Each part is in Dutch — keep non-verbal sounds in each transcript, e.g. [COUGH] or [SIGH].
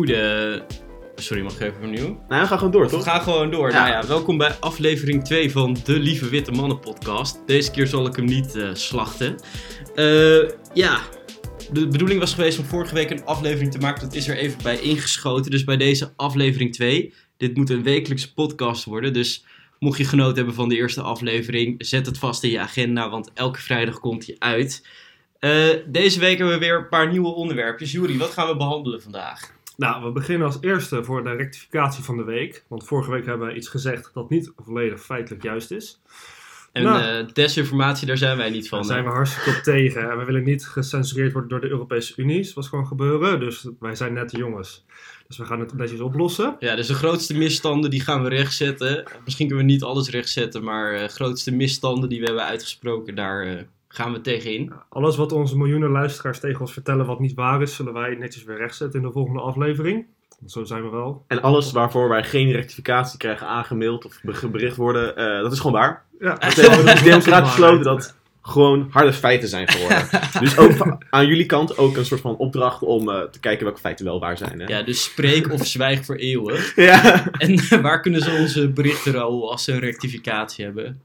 Goede. Sorry, mag ik even opnieuw? Nou, we gaan gewoon door, We toch? gaan gewoon door. Ja. Nou ja, welkom bij aflevering 2 van de Lieve Witte Mannen podcast. Deze keer zal ik hem niet eh, slachten. Eh, ja, de bedoeling was geweest om vorige week een aflevering te maken. Dat is er even bij ingeschoten. Dus bij deze aflevering 2. Dit moet een wekelijkse podcast worden. Dus mocht je genoten hebben van de eerste aflevering, zet het vast in je agenda. Want elke vrijdag komt hij uit. Eh, deze week hebben we weer een paar nieuwe onderwerpjes. Juri, wat gaan we behandelen vandaag? Nou, we beginnen als eerste voor de rectificatie van de week. Want vorige week hebben we iets gezegd dat niet volledig feitelijk juist is. En Nou. eh, desinformatie, daar zijn wij niet van. Daar zijn we hartstikke op tegen. En we willen niet gecensureerd worden door de Europese Unie. Dat was gewoon gebeuren. Dus wij zijn net de jongens. Dus we gaan het netjes oplossen. Ja, dus de grootste misstanden die gaan we rechtzetten. Misschien kunnen we niet alles rechtzetten, maar de grootste misstanden die we hebben uitgesproken, daar eh, gaan we tegenin. Alles wat onze miljoenen luisteraars tegen ons vertellen wat niet waar is, zullen wij netjes weer rechtzetten in de volgende aflevering. Want Zo zijn we wel. En alles waarvoor wij geen rectificatie krijgen aangemaild of be- bericht worden, eh, dat is gewoon waar. Ja, Dat hebben we [LAUGHS] democratisch besloten dat gewoon harde feiten zijn geworden. [LAUGHS] dus ook aan jullie kant ook een soort van opdracht om eh, te kijken welke feiten wel waar zijn. Hè? Ja, dus spreek of zwijg voor eeuwen. [LAUGHS] Ja. En waar kunnen ze onze berichten rollen als ze een rectificatie hebben?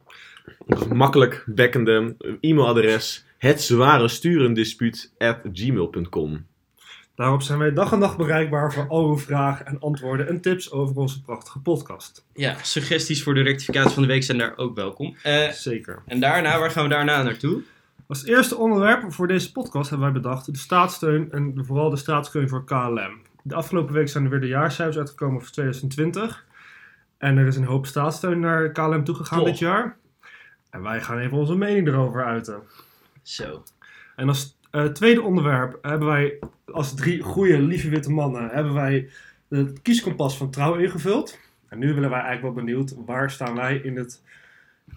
Makkelijk bekkende e-mailadres het zware sturendispuut at gmail.com. Daarop zijn wij dag en dag bereikbaar voor al uw vragen en antwoorden en tips over onze prachtige podcast. Ja, suggesties voor de rectificatie van de week zijn daar ook welkom. Eh, Zeker. en daarna, waar gaan we daarna naartoe? Als eerste onderwerp voor deze podcast hebben wij bedacht de staatssteun en vooral de staatssteun voor KLM. De afgelopen week zijn er weer de jaarcijfers uitgekomen voor 2020. En er is een hoop staatssteun naar KLM toegegaan Toch. dit jaar. En wij gaan even onze mening erover uiten. Zo. En als eh, tweede onderwerp hebben wij als drie goede, lieve witte mannen, hebben wij het kieskompas van Trouw ingevuld. En nu willen wij eigenlijk wel benieuwd, waar staan wij in het,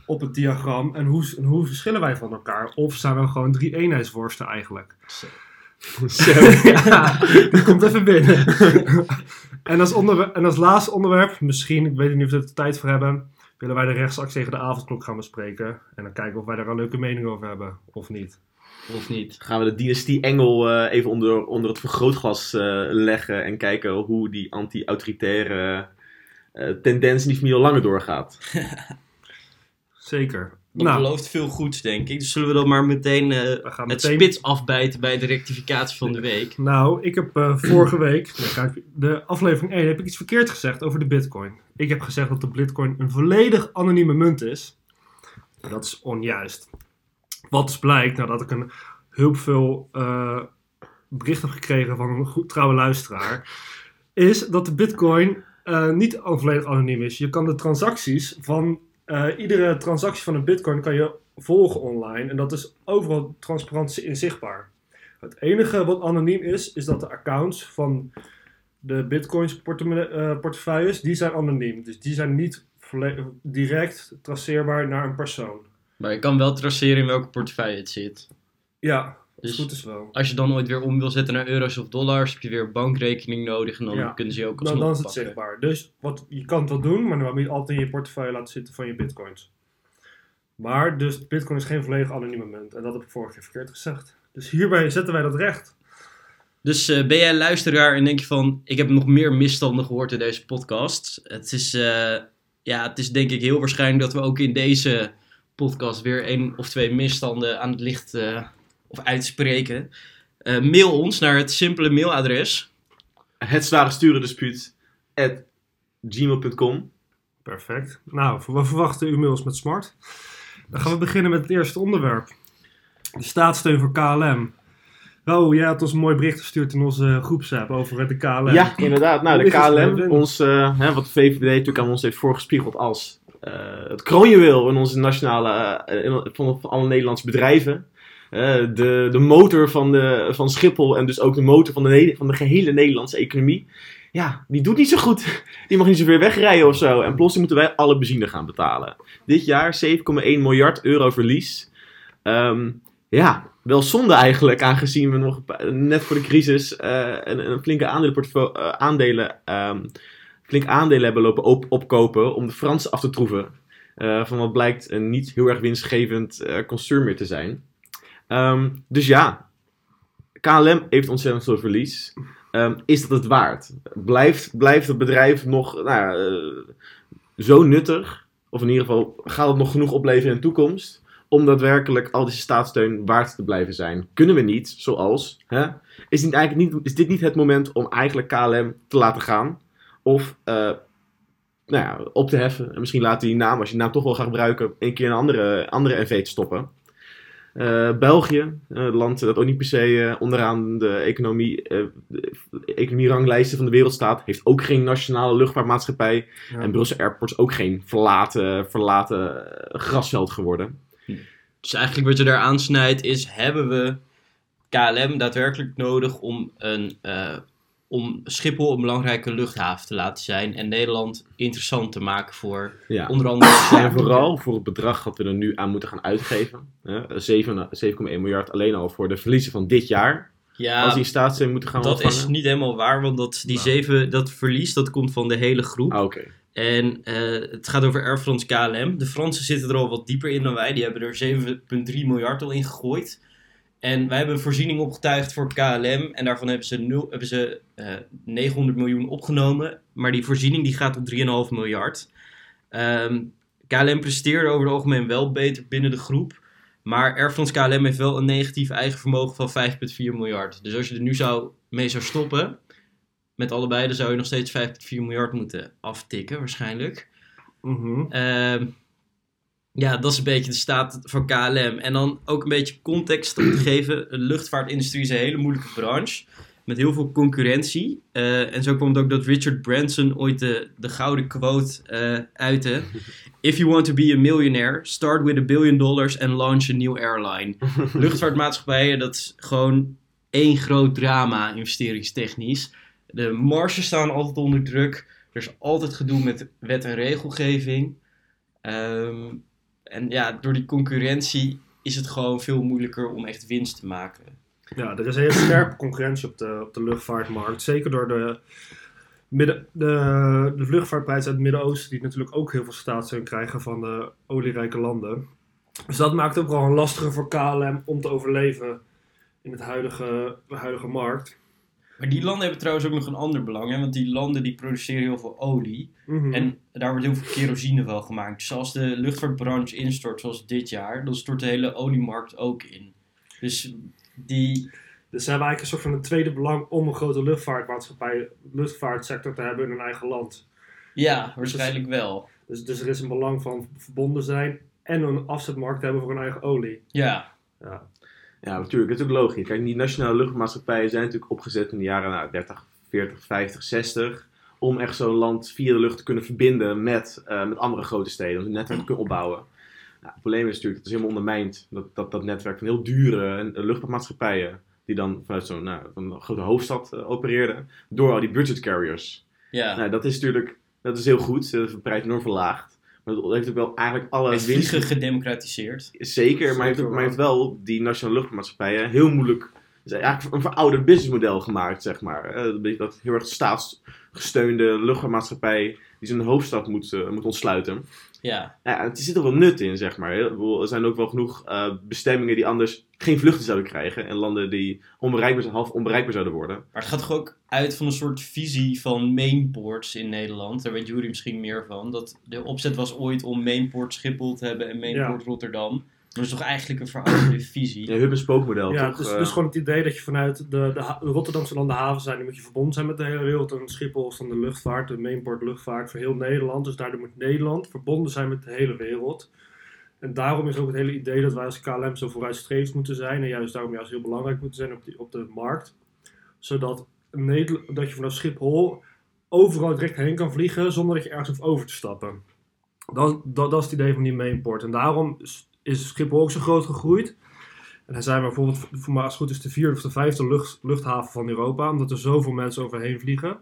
op het diagram en hoe, en hoe verschillen wij van elkaar? Of zijn we gewoon drie eenheidsworsten eigenlijk? Zo. Zo. [LAUGHS] Ja, die komt even binnen. [LAUGHS] en, als en als laatste onderwerp, misschien, ik weet niet of we er de tijd voor hebben, willen wij de rechtsactie tegen de avondklok gaan bespreken. En dan kijken of wij daar een leuke mening over hebben, of niet. Of niet? Gaan we de dynastie Engel eh, even onder, onder het vergrootglas eh, leggen en kijken hoe die anti-autoritaire eh, tendens familie al langer doorgaat. [LAUGHS] [LAUGHS] Zeker. Dat nou, belooft veel goeds, denk ik. Dus zullen we dan maar meteen gaan het meteen... spits afbijten bij de rectificatie van de week. Nou, ik heb eh, vorige week, kijk, de aflevering 1, heb ik iets verkeerd gezegd over de bitcoin. Ik heb gezegd dat de bitcoin een volledig anonieme munt is. Dat is onjuist. Wat dus blijkt, nadat ik een heel veel eh, bericht heb gekregen van een goed trouwe luisteraar, is dat de bitcoin niet volledig anoniem is. Je kan de transacties van, eh, iedere transactie van een bitcoin kan je volgen online. En dat is overal transparant zi- inzichtbaar. Het enige wat anoniem is, is dat de accounts van de bitcoins portemone- eh, portefeuilles, die zijn anoniem. Dus die zijn niet direct traceerbaar naar een persoon. Maar je kan wel traceren in welke portefeuille het zit. Ja, Dus goed is wel. als je dan ooit weer om wil zetten naar euro's of dollars, heb je weer een bankrekening nodig en dan Ja. kunnen ze je ook Dan, alsnog dan is het pakken. zichtbaar. Dus wat, je kan het wel doen, maar dan moet je altijd in je portefeuille laten zitten van je bitcoins. Maar dus bitcoin is geen volledig anonieme munt. En dat heb ik vorige keer verkeerd gezegd. Dus hierbij zetten wij dat recht. Dus eh, ben jij luisteraar en denk je van, ik heb nog meer misstanden gehoord in deze podcast. Het is, eh, ja, het is denk ik heel waarschijnlijk dat we ook in deze podcast weer één of twee misstanden aan het licht eh, of uitspreken. Eh, mail ons naar het simpele mailadres. Het zware sturendispuut at gmail.com. Perfect. Nou, we verwachten uw mails met smart. Dan gaan we beginnen met het eerste onderwerp. De staatssteun voor KLM. Oh, jij had ons een mooi bericht gestuurd in onze groepsapp over de KLM. Ja, inderdaad. Nou, de KLM, ons, eh, hè, wat de VVD natuurlijk aan ons heeft voorgespiegeld als eh, het kroonjuweel in onze nationale, in- van, van alle Nederlandse bedrijven. Eh, de, de motor van, de, van Schiphol en dus ook de motor van de, van de gehele Nederlandse economie. Ja, die doet niet zo goed. [LAUGHS] Die mag niet zoveel wegrijden of zo. En plotseling moeten wij alle benzine gaan betalen. Dit jaar 7,1 miljard euro verlies. Ehm, ja, wel zonde eigenlijk, aangezien we nog net voor de crisis eh, een, een flinke eh, aandelen, ehm, flink aandelen hebben lopen op, opkopen om de Fransen af te troeven. Eh, van wat blijkt een niet heel erg winstgevend concern meer te zijn. Ehm, dus ja, KLM heeft ontzettend veel verlies. Ehm, is dat het waard? Blijft, blijft het bedrijf nog nou eh, zo nuttig? Of in ieder geval, gaat het nog genoeg opleveren in de toekomst? Om daadwerkelijk al deze staatssteun waard te blijven zijn? Kunnen we niet, zoals, hè, is, eigenlijk niet, is dit niet het moment om eigenlijk KLM te laten gaan? Of eh, nou ja, op te heffen. En misschien laat die naam, als je die naam toch wel gaat gebruiken, een keer een andere, andere NV te stoppen. Eh, België, eh, het land dat ook niet per se eh, onderaan de economie, eh, de economieranglijsten van de wereld staat, heeft ook geen nationale luchtvaartmaatschappij. Ja. En Brussel Airport is ook geen verlaten, verlaten eh, grasveld geworden. Dus eigenlijk wat je daar aansnijdt is, hebben we KLM daadwerkelijk nodig om, een, eh, om Schiphol een belangrijke luchthaven te laten zijn en Nederland interessant te maken voor Ja. onder andere... En vooral voor het bedrag dat we er nu aan moeten gaan uitgeven. hè, 7 7,1 miljard alleen al voor de verliezen van dit jaar. Ja, als die staatssteun moeten gaan dat ontvangen. is niet helemaal waar, want dat, die Nou. zeven, dat verlies dat komt van de hele groep. Ah, oké. En eh, het gaat over Air France KLM. De Fransen zitten er al wat dieper in dan wij. Die hebben er 7,3 miljard al in gegooid. En wij hebben een voorziening opgetuigd voor KLM. En daarvan hebben ze, nul, hebben ze eh, 900 miljoen opgenomen. Maar die voorziening die gaat op 3,5 miljard. Ehm, KLM presteerde over het algemeen wel beter binnen de groep. Maar Air France KLM heeft wel een negatief eigen vermogen van 5,4 miljard. Dus als je er nu zou, mee zou stoppen, met allebei, dan zou je nog steeds 5,4 miljard moeten aftikken, waarschijnlijk. Ehm, ja, dat is een beetje de staat van KLM. En dan ook een beetje context om te geven. De luchtvaartindustrie is een hele moeilijke branche. Met heel veel concurrentie. Eh, en zo kwam het ook dat Richard Branson ooit de, de gouden quote eh uitte. If you want to be a millionaire, start with a billion dollars and launch a new airline. [LAUGHS] Luchtvaartmaatschappijen, dat is gewoon één groot drama investeringstechnisch. De marges staan altijd onder druk. Er is altijd gedoe met wet en regelgeving. Ehm, en ja, door die concurrentie is het gewoon veel moeilijker om echt winst te maken. Ja, er is hele scherpe concurrentie op de, op de luchtvaartmarkt. Zeker door de, midden, de, de uit het Midden-Oosten, die natuurlijk ook heel veel staatssteun krijgen van de olierijke landen. Dus dat maakt het ook een lastiger voor KLM om te overleven in het huidige, de huidige markt. Maar die landen hebben trouwens ook nog een ander belang. Hè? Want die landen die produceren heel veel olie. Mhm. En daar wordt heel veel kerosine wel gemaakt. Dus als de luchtvaartbranche instort zoals dit jaar, dan stort de hele oliemarkt ook in. Dus die... Dus ze hebben eigenlijk een soort van een tweede belang om een grote luchtvaartmaatschappij, luchtvaartsector te hebben in hun eigen land. Ja, waarschijnlijk wel. Dus, dus er is een belang van verbonden zijn en een afzetmarkt hebben voor hun eigen olie. Ja, Ja. Ja, natuurlijk. Dat is ook logisch. Kijk, die nationale luchtmaatschappijen zijn natuurlijk opgezet in de jaren nou, 30, 40, 50, 60. Om echt zo'n land via de lucht te kunnen verbinden met, eh, met andere grote steden. Om een netwerk te kunnen opbouwen. Nou, het probleem is natuurlijk, dat is helemaal ondermijnd. Dat, dat, dat netwerk van heel dure eh, luchtvaartmaatschappijen. Die dan vanuit zo'n nou, van een grote hoofdstad eh, opereerden. Door al die budget carriers. ja. Nou, dat is natuurlijk dat is heel goed. Hebben de prijs enorm verlaagd. Dat heeft ook wel eigenlijk alle Het winst vliegen gedemocratiseerd. Zeker, maar hij heeft, ook- maar hij heeft wel die nationale luchtvaartmaatschappijen heel moeilijk. Het is eigenlijk een verouderd businessmodel gemaakt, zeg maar. Eh, dat heel erg staatsgesteunde luchtvaartmaatschappij die zijn hoofdstad moet, eh, moet ontsluiten. Ja, Ja, het zit er wel nut in, zeg maar. Ik bedoel, Er zijn ook wel genoeg eh, bestemmingen die anders geen vluchten zouden krijgen. En landen die onbereikbaar, zijn- half onbereikbaar zouden worden. maar het gaat toch ook uit van een soort visie van mainports in Nederland. Daar weet Jury misschien meer van. Dat de opzet was ooit om mainport Schiphol te hebben en mainport Rotterdam. Dat is toch eigenlijk een verouderde visie. Ja, hub- en spookmodel, Ja, toch? dus, gewoon het idee dat je vanuit de, de, Rotterdamse landen haven zijn, die moet je verbonden zijn met de hele wereld. En Schiphol is dan de luchtvaart, de mainport luchtvaart voor heel Nederland. Dus daardoor moet Nederland verbonden zijn met de hele wereld. En daarom is ook het hele idee dat wij als KLM zo vooruitstrevend moeten zijn. En juist daarom juist heel belangrijk moeten zijn op, die, op de markt. Zodat Nederland, dat je vanaf Schiphol overal direct heen kan vliegen zonder dat je ergens hoeft over te stappen. Dat, dat, dat is het idee van die mainport. En daarom is- Schiphol ook zo groot gegroeid. En dan zijn we bijvoorbeeld, voor mij als het goed is, de vierde of de vijfde lucht, luchthaven van Europa. Omdat er zoveel mensen overheen vliegen.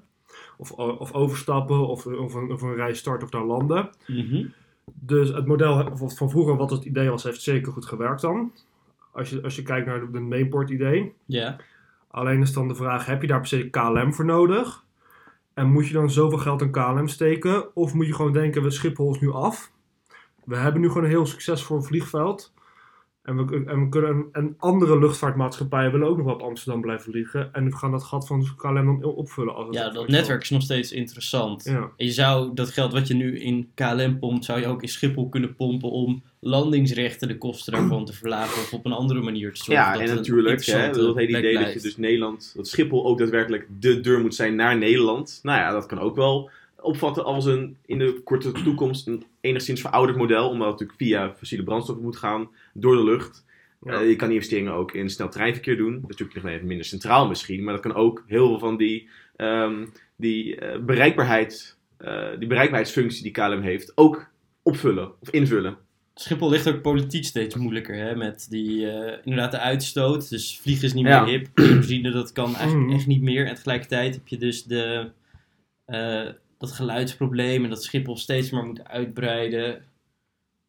Of, of overstappen, of, of, een, of een reis starten of naar landen. Mhm. Dus het model van vroeger, wat het idee was, heeft zeker goed gewerkt dan. Als je, als je kijkt naar de mainport idee. Ja. Alleen is dan de vraag, heb je daar per se KLM voor nodig? En moet je dan zoveel geld in KLM steken? Of moet je gewoon denken, we Schiphol is nu af. We hebben nu gewoon een heel succesvol vliegveld. En we, en we kunnen en andere luchtvaartmaatschappijen willen ook nog wel op Amsterdam blijven vliegen. En we gaan dat gat van KLM dan opvullen. Als het Ja, dat netwerk is nog steeds interessant. Ja. En je zou dat geld wat je nu in KLM pompt, zou je ook in Schiphol kunnen pompen om landingsrechten de kosten daarvan te verlagen of op een andere manier te zorgen. Ja, dat en natuurlijk, hè, dat hele idee dat je dus Nederland, dat Schiphol ook daadwerkelijk de deur moet zijn naar Nederland. Nou ja, dat kan ook wel opvatten als een in de korte toekomst een enigszins verouderd model, omdat het natuurlijk via fossiele brandstoffen moet gaan door de lucht. Ja. Eh, je kan die investeringen ook in snel treinverkeer doen. Natuurlijk ligt het even minder centraal misschien, maar dat kan ook heel veel van die, ehm, die eh, bereikbaarheid, eh, die bereikbaarheidsfunctie die KLM heeft, ook opvullen of invullen. Schiphol ligt ook politiek steeds moeilijker hè, met die, eh, inderdaad de uitstoot. Dus vliegen is niet Ja. meer hip. [CLEARS THROAT] Kerosine, dat kan eigenlijk Mhm. echt niet meer. En tegelijkertijd heb je dus de, eh, dat geluidsprobleem en dat Schiphol steeds maar moet uitbreiden.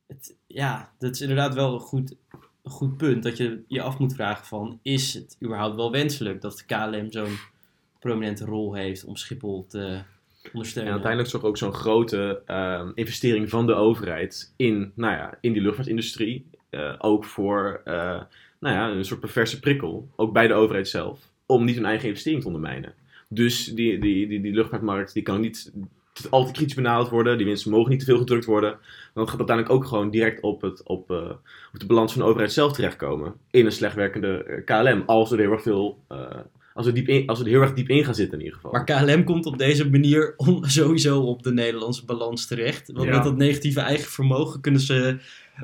Het, ja, dat is inderdaad wel een goed, goed punt. Dat je je af moet vragen van, is het überhaupt wel wenselijk dat de KLM zo'n prominente rol heeft om Schiphol te ondersteunen? En uiteindelijk zorgt ook zo'n grote ehm, investering van de overheid in, nou ja, in die luchtvaartindustrie eh, ook voor eh, nou ja, een soort perverse prikkel, ook bij de overheid zelf, om niet hun eigen investering te ondermijnen. Dus die, die, die, die luchtvaartmarkt die kan niet al te kritisch benaderd worden, die winsten mogen niet te veel gedrukt worden. Dan gaat het uiteindelijk ook gewoon direct op, het, op, eh, op de balans van de overheid zelf terechtkomen. In een slecht werkende eh, KLM, als we er heel erg veel... eh, als we, diep in, als we er heel erg diep in gaan zitten in ieder geval. Maar KLM komt op deze manier [LAUGHS] sowieso op de Nederlandse balans terecht. Want Ja. met dat negatieve eigen vermogen kunnen ze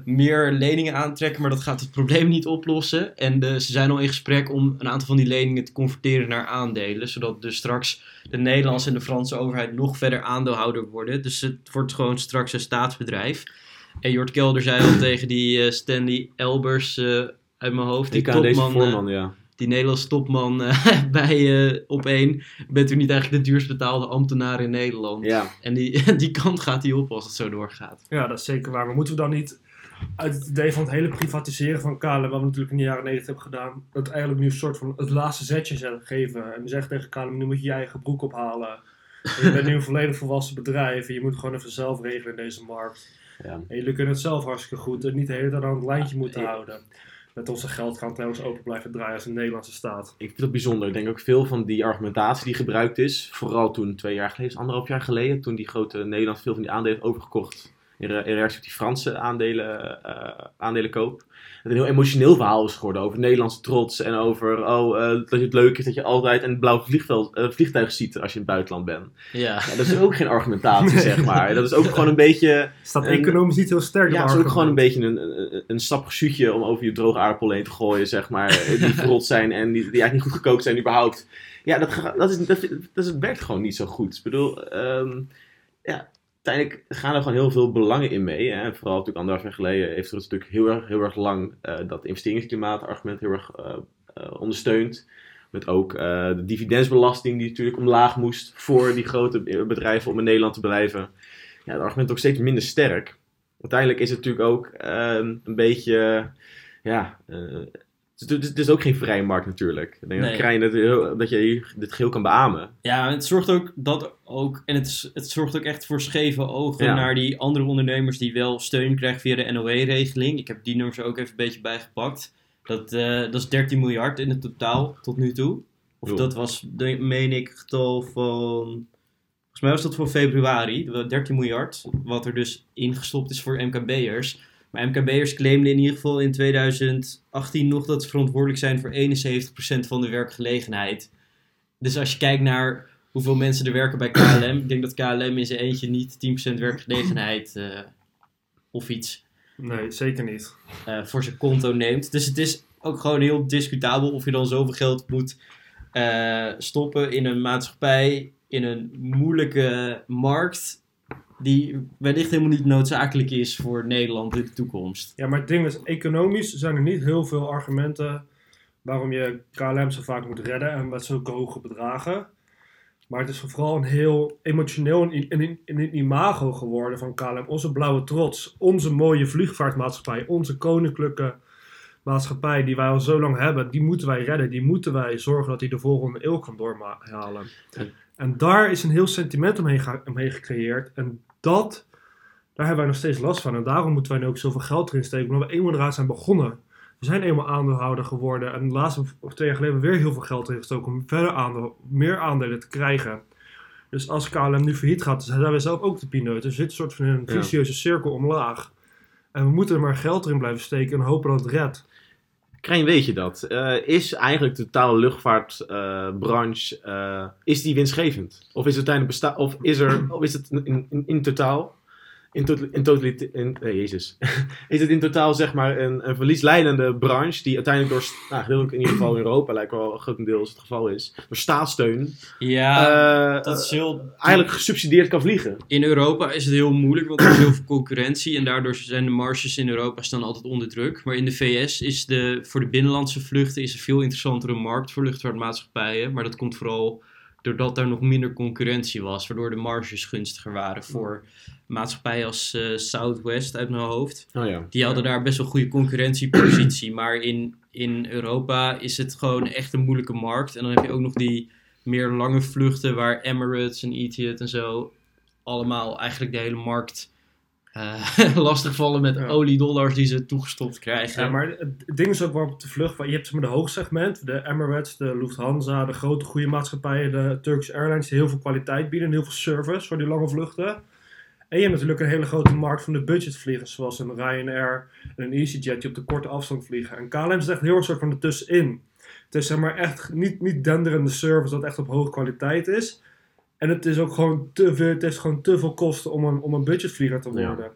meer leningen aantrekken, maar dat gaat het probleem niet oplossen. En de, ze zijn al in gesprek om een aantal van die leningen te converteren naar aandelen, zodat dus straks de Nederlandse en de Franse overheid nog verder aandeelhouder worden. Dus het wordt gewoon straks een staatsbedrijf. En Jort Kelder zei al tegen die eh, Stanley Elbers eh, uit mijn hoofd, die topman, eh, voorman, ja. die Nederlandse topman eh, [LAUGHS] bij eh, op één. Bent u niet eigenlijk de duurst betaalde ambtenaar in Nederland? Ja, En die, [LAUGHS] die kant gaat hij op als het zo doorgaat. Ja, dat is zeker waar. Maar moeten we dan niet uit het idee van het hele privatiseren van KLM, wat we natuurlijk in de jaren 90 hebben gedaan, dat eigenlijk nu een soort van het laatste zetje ze- geven. En zeggen tegen KLM, nu moet je je eigen broek ophalen. En je bent nu een volledig volwassen bedrijf en je moet gewoon even zelf regelen in deze markt. ja. En jullie kunnen het zelf hartstikke goed en niet de hele tijd aan het lijntje moeten Ja. houden. Met onze geld gaan trouwens open blijven draaien als een Nederlandse staat. Ik vind het bijzonder. Ik denk ook veel van die argumentatie die gebruikt is, vooral toen twee jaar geleden, anderhalf jaar geleden, toen die grote Nederland veel van die aandelen heeft overgekocht. In, re- in reactie op die Franse aandelen, eh, aandelenkoop. Het een heel emotioneel verhaal is geworden over Nederlandse trots en over oh, eh, dat het leuk is dat je altijd een blauw vliegveld, eh, vliegtuig ziet als je in het buitenland bent. Ja. Ja, dat is ook geen argumentatie, zeg maar. Dat is ook gewoon een beetje. [LAUGHS] Staat economisch niet heel sterk. Ja, dat het is ook gewoon een beetje een, een, een om over je droge aardappelen heen te gooien, zeg maar. Die verrot zijn en die, die eigenlijk niet goed gekookt zijn überhaupt. Ja, dat, dat, is, dat, dat, is- werkt gewoon niet zo goed. Ik bedoel, ehm, ja, uiteindelijk gaan er gewoon heel veel belangen in mee. Hè. Vooral natuurlijk anderhalf jaar geleden heeft er natuurlijk heel erg, heel erg lang eh, dat investeringsklimaat-argument heel erg eh, eh, ondersteund. Met ook de dividendsbelasting die natuurlijk omlaag moest voor die grote bedrijven om in Nederland te blijven. Ja, het argument ook steeds minder sterk. Uiteindelijk is het natuurlijk ook ehm, een beetje, ja, eh, het, is, ook geen vrije markt natuurlijk. Ik denk Nee. dat, Krijn dat, dat je dit geheel kan beamen. Ja, het zorgt ook dat ook, en het, het zorgt ook echt voor scheve ogen Ja. naar die andere ondernemers die wel steun krijgen via de NOE-regeling. Ik heb die nummers er ook even een beetje bijgepakt. Dat, eh, dat is 13 miljard in het totaal tot nu toe. Of dat was, meen ik, getal van. Volgens mij was dat voor februari, de 13 miljard. Wat er dus ingestopt is voor MKB'ers. Maar MKB'ers claimden in ieder geval in 2018 nog dat ze verantwoordelijk zijn voor 71% van de werkgelegenheid. Dus als je kijkt naar hoeveel mensen er werken bij KLM, ik denk dat KLM in zijn eentje niet 10% werkgelegenheid eh, of iets Nee, zeker niet. eh, voor zijn konto neemt. Dus het is ook gewoon heel discutabel of je dan zoveel geld moet eh, stoppen in een maatschappij, in een moeilijke markt, die wellicht helemaal niet noodzakelijk is voor Nederland in de toekomst. Ja, maar het ding is, economisch zijn er niet heel veel argumenten waarom je KLM zo vaak moet redden en met zulke hoge bedragen. Maar het is vooral een heel emotioneel en in een imago geworden van KLM. Onze blauwe trots, onze mooie vliegvaartmaatschappij, onze koninklijke maatschappij die wij al zo lang hebben, die moeten wij redden. Die moeten wij zorgen dat die de volgende eeuw kan doorhalen. En daar is een heel sentiment omheen, omheen gecreëerd. En dat, daar hebben wij nog steeds last van. En daarom moeten wij nu ook zoveel geld erin steken. Omdat we eenmaal eraan zijn begonnen. we zijn eenmaal aandeelhouder geworden. En de laatste of twee jaar geleden hebben we weer heel veel geld ingestoken om verder aandeel, meer aandelen te krijgen. Dus als KLM nu failliet gaat, dan zijn wij zelf ook de pineut. Dus we zitten een soort van een Ja. vicieuze cirkel omlaag. En we moeten er maar geld erin blijven steken en hopen dat het redt. Krijn, weet je dat? Eh, is eigenlijk de totale luchtvaartbranche, eh, is die winstgevend? Of is het of is er, of is het in, in, in totaal, in, tot, in totalit, in, eh, jezus, [LAUGHS] is het in totaal zeg maar een, een verliesleidende branche die uiteindelijk door, nou, gedeeltelijk in ieder geval in Europa lijkt wel grotendeels het geval is, door staatssteun, Ja, eh, dat is heel... eigenlijk gesubsidieerd kan vliegen. In Europa is het heel moeilijk, want er is heel veel concurrentie. En daardoor zijn de marges in Europa staan altijd onder druk. Maar in de VS is de, voor de binnenlandse vluchten is een veel interessantere markt voor luchtvaartmaatschappijen. Maar dat komt vooral doordat daar nog minder concurrentie was. Waardoor de marges gunstiger waren voor maatschappijen als eh, Southwest uit mijn hoofd. Oh ja. Die hadden daar best wel goede concurrentiepositie. [CLEARS THROAT] Maar in, in Europa is het gewoon echt een moeilijke markt. En dan heb je ook nog die meer lange vluchten waar Emirates en Etihad en zo allemaal eigenlijk de hele markt eh [LAUGHS] lastigvallen met Ja. oliedollars die ze toegestopt krijgen. Ja, maar het het ding is ook waarop de vlucht... Je hebt zeg maar, de hoogsegment, de Emirates, de Lufthansa, de grote goede maatschappijen, de Turkish Airlines, die heel veel kwaliteit bieden en heel veel service voor die lange vluchten. En je hebt natuurlijk een hele grote markt van de budgetvliegers, zoals een Ryanair en een EasyJet, die op de korte afstand vliegen. En KLM is echt heel erg soort van ertussenin. Het is zeg maar echt niet, niet denderende service dat echt op hoge kwaliteit is. En het is ook gewoon te veel, het heeft gewoon te veel kosten om een, om een budgetvlieger te Ja. worden.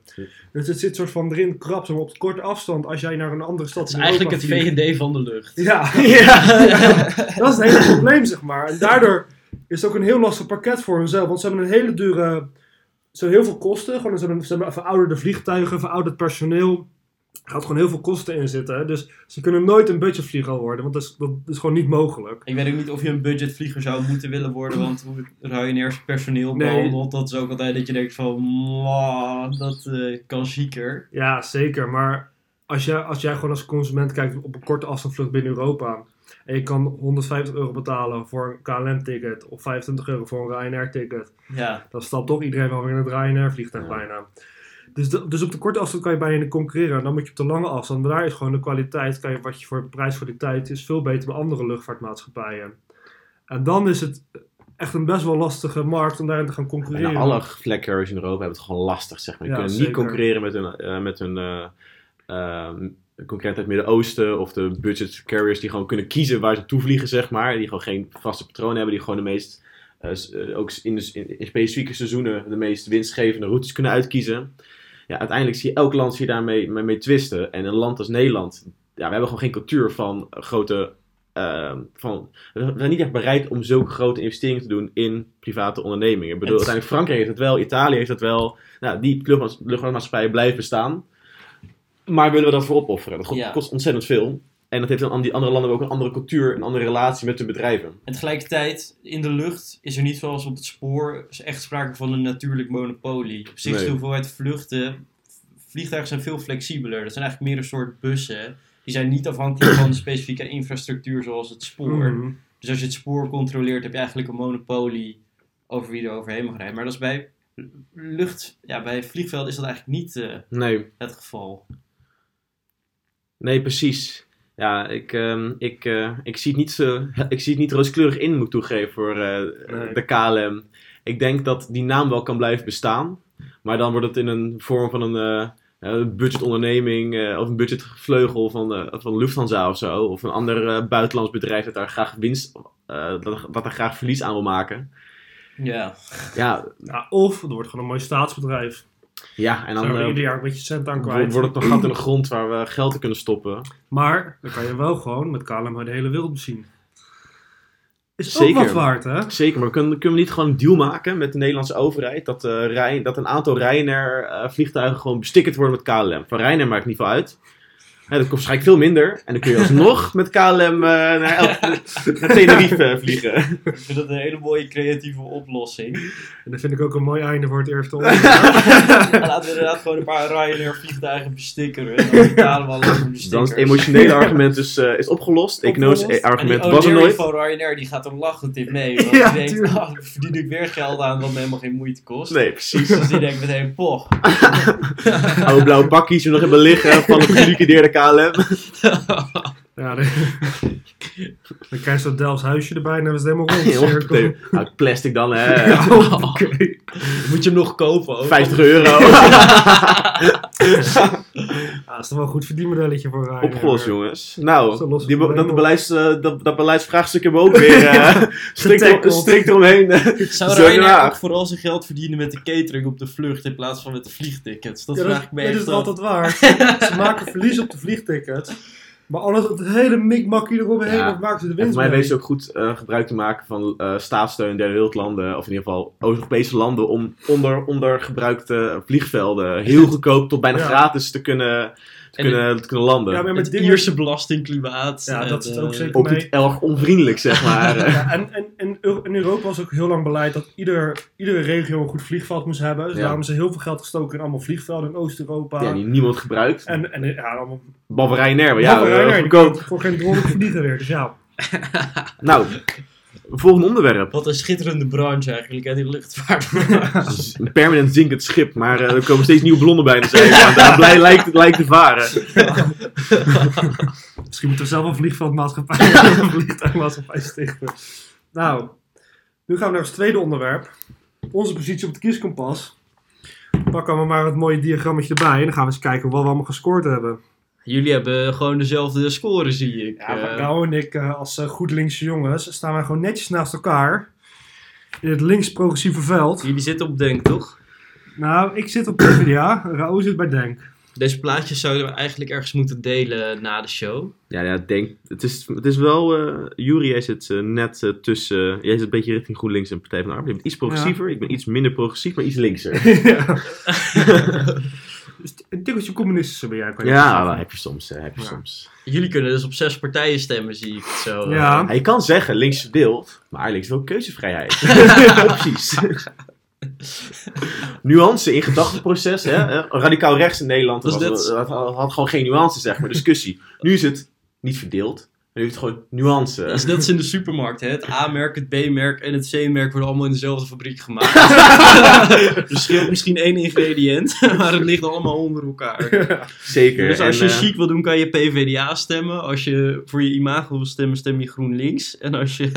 Dus het zit soort van erin krap, zeg maar, op korte afstand. Als jij naar een andere stad het is eigenlijk het VND van de lucht. Ja, [LAUGHS] ja. [LAUGHS] dat is het hele probleem, zeg maar. En daardoor is het ook een heel lastig pakket voor hunzelf. Want ze hebben een hele dure... Ze hebben heel veel kosten. Gewoon, ze, hebben, ze hebben verouderde vliegtuigen, verouderd personeel. Er gaat gewoon heel veel kosten in zitten. Dus ze kunnen nooit een budgetvlieger worden. Want dat is, dat is gewoon niet mogelijk. Ik weet ook niet of je een budgetvlieger zou moeten willen worden, want hoe Ryanair's personeel Nee. behandelt, dat is ook altijd dat je denkt van, "Mwah, dat eh, kan zieker. Ja, zeker. Maar als, jij als jij gewoon als consument kijkt op een korte afstandvlucht binnen Europa. En je kan 150 euro betalen voor een KLM-ticket. Of 25 euro voor een Ryanair-ticket. Ja, Dan stapt toch iedereen wel weer in het Ryanair-vliegtuig Ja. bijna. Dus, de- dus op de korte afstand kan je bijna niet concurreren. En dan moet je op de lange afstand. Maar daar is gewoon de kwaliteit. Kan je, wat je voor prijs voor die tijd is veel beter bij andere luchtvaartmaatschappijen. En dan is het echt een best wel lastige markt om daarin te gaan En concurreren. alle flag carriers in Europa hebben het gewoon lastig, zeg maar. Die Ja, kunnen niet concurreren met hun, eh, met hun eh, ehm, concurrent uit het Midden-Oosten of de budget carriers die gewoon kunnen kiezen waar ze toevliegen, zeg maar. Die gewoon geen vaste patronen hebben, die gewoon de meest, eh, eh, ook de, in specifieke seizoenen, de meest winstgevende routes kunnen uitkiezen. Ja, uiteindelijk zie je elk land zie je daarmee mee, mee twisten. En een land als Nederland, ja, we hebben gewoon geen cultuur van grote. ehm, van, we zijn niet echt bereid om zulke grote investeringen te doen in private ondernemingen. Ik bedoel, uiteindelijk Frankrijk heeft het wel, Italië heeft het wel. Nou, die luchtvaart- luchtvaartmaatschappijen blijven bestaan. Maar willen we dat voor opofferen? Dat Ja. kost ontzettend veel. En dat heeft dan aan die andere landen ook een andere cultuur, een andere relatie met hun bedrijven. En tegelijkertijd, in de lucht is er niet zoals op het spoor is echt sprake van een natuurlijk monopolie. Op zich is de Nee. hoeveelheid vluchten, vliegtuigen zijn veel flexibeler. Dat zijn eigenlijk meer een soort bussen. Die zijn niet afhankelijk van de [CLEARS THROAT] specifieke infrastructuur zoals het spoor. Mhm. Dus als je het spoor controleert, heb je eigenlijk een monopolie over wie er overheen mag rijden. Maar dat is bij lucht, ja, bij vliegvelden is dat eigenlijk niet eh, Nee, het geval. nee, precies. Ja, ik, ehm, ik, eh, ik, zie het niet zo, [LAUGHS] ik zie het niet rooskleurig in, moet ik toegeven, voor eh, Nee. de KLM. Ik denk dat die naam wel kan blijven bestaan. Maar dan wordt het in een vorm van een eh, eh, budgetonderneming eh, of een budgetvleugel van, eh, van Lufthansa of zo. Of een ander eh, buitenlands bedrijf dat daar graag winst, eh, dat, dat er graag verlies aan wil maken. Ja, Ja, Ja, of er wordt gewoon een mooi staatsbedrijf. Ja en Dan Zou eh, ieder jaar een beetje cent aan wordt kwijt. wordt het nog gat in de grond waar we geld in kunnen stoppen. Maar dan kan je wel gewoon met KLM de hele wereld bezien. Is Zeker. ook wat waard, hè? Zeker, maar kunnen, kunnen we niet gewoon een deal maken met de Nederlandse overheid? Dat, eh, Rijn, dat een aantal Ryanair eh, vliegtuigen gewoon bestickerd worden met KLM. Van Ryanair maakt niet veel uit. Ja, dat kost waarschijnlijk veel minder. En dan kun je alsnog [LAUGHS] met KLM eh, naar, El- naar Tenerife eh, [LAUGHS] vliegen. ik vind dat een hele mooie creatieve oplossing. En dat vind ik ook een mooi einde voor het eerste [LAUGHS] onderwerp. Laten we inderdaad gewoon een paar Ryanair vliegtuigen bestickeren. En dan betalen we voor de Dan is het emotionele argument dus, eh, is opgelost. Economisch Opgelost. argument en die was er nooit. van Ryanair die gaat er lachend in mee. Want Ja, die denkt, dan verdien ik weer geld aan wat me helemaal geen moeite kost. Nee, precies. Dus die denkt meteen, poch. Oude blauwe pakjes die we nog hebben liggen van het geliquideerde KLM. [LAUGHS] [LAUGHS] Ja, dan, [LAUGHS] dan krijg je zo'n Delfts huisje erbij en dan is het helemaal rond. [LAUGHS] Ja, hoppatee. Nou, plastic dan, hè. [LAUGHS] Ja. Moet je hem nog kopen ook? 50 euro. Ja, dat is toch wel een goed verdienmodelletje voor Ryanair. Opgelost, jongens. Nou, lost die, dat, beleids, eh, dat, dat beleidsvraagstuk hebben we ook weer eh, strikt, Getackled. strikt eromheen. eh. Zou daarna. ook vooral zijn geld verdienen met de catering op de vlucht in plaats van met de vliegtickets? Dat Ja, vraag dat, ik me dat is altijd waar. Ze maken verlies op de vliegtickets. Maar alles, het hele mikmakkie eromheen, Ja. dat maken ze de En winst voor mij weten ze ook goed eh, gebruik te maken van eh, staatssteun in derde wereldlanden, of in ieder geval Oost-Europese landen, om onder, ondergebruikte vliegvelden heel goedkoop tot bijna Ja. gratis te kunnen, kunnen, te kunnen landen. Ja, maar met Het dingen- Ierse belastingklimaat. Ja, en, dat is het eh, ook zeker. ook niet erg onvriendelijk, zeg maar. [LAUGHS] Ja, en, en, en in Europa was ook heel lang beleid dat ieder, iedere regio een goed vliegveld moest hebben. Dus Ja. daarom is er heel veel geld gestoken in allemaal vliegvelden in Oost-Europa. ja, die niemand gebruikt. En, en ja, allemaal maar ja, voor geen drol vliegen weer. Dus ja, Nou, volgende onderwerp. Wat een schitterende branche eigenlijk, hè, die luchtvaart. [LAUGHS] [LAUGHS] Een permanent zinkend schip, maar eh, er komen steeds nieuwe ballonnen bij de zee. En daar blij lijkt het lijkt te varen. [LAUGHS] misschien moeten we zelf een vliegveldmaatschappij, een vliegtuigmaatschappij stichten. Nou, nu gaan we naar ons tweede onderwerp. Onze positie op het kieskompas. Pakken we maar het mooie diagrammetje erbij en dan gaan we eens kijken wat we allemaal gescoord hebben. Jullie hebben gewoon dezelfde score, zie ik. Ja, maar Eh, nou en ik eh, als eh, goed linkse jongens staan wij gewoon netjes naast elkaar. In het links-progressieve veld. jullie zitten op Denk, toch? Nou, ik zit op PvdA, Raoul zit bij Denk. Deze plaatjes zouden we eigenlijk ergens moeten delen na de show. Ja, ja, denk, het, is, het is wel, eh Jury, jij zit net tussen, jij zit een beetje richting GroenLinks en Partij van de Arbeid. Je bent iets progressiever, ik ben iets minder progressief, maar iets linkser. [LAUGHS] [LAUGHS] [LAUGHS] dus een tikkeltje communistischer ben jij. kan je Ja, dat heb je soms, eh, heb je Ja. soms. Jullie kunnen dus op zes partijen stemmen, zie ik het zo. Ja. Kan zeggen links verdeeld, maar links wil keuzevrijheid. [LAUGHS] Opties. [LAUGHS] nuance in gedachteproces. Hè? eh, Radicaal rechts in Nederland was, had, had gewoon geen nuance, zeg maar, discussie. Nu is het niet verdeeld, nu heeft het gewoon nuance. Dat is net als in de supermarkt, hè? Het A-merk, het B-merk en het C-merk worden allemaal in dezelfde fabriek gemaakt. er [LAUGHS] scheelt misschien één ingrediënt, [LAUGHS] maar het ligt allemaal onder elkaar. [LAUGHS] Zeker. Dus als je En, eh, chic wil doen, kan je PvdA stemmen. Als je voor je imago wil stemmen, stem je GroenLinks. En als je...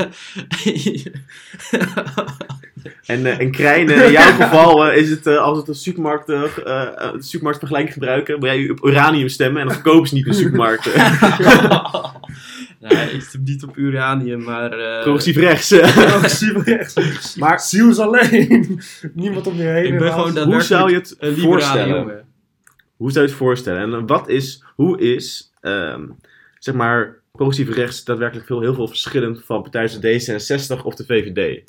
En, eh, en Krijn, eh, in jouw geval eh, is het als het een supermarkt, eh, supermarktvergelijking gebruiken, wil jij op uranium stemmen en dan verkopen ze niet in de supermarkten. [LAUGHS] nou, ik stem niet op uranium, maar... eh, Progressief rechts. Progressief rechts. Maar- Ziel is alleen. [LAUGHS] Niemand om je heen. Ik ben helaas. gewoon Hoe zou je het een voorstellen? jongen. Hoe zou je het voorstellen? En wat is, hoe is, ehm, zeg maar, progressief rechts daadwerkelijk veel, heel veel verschillend van partijen zoals D66 of de VVD?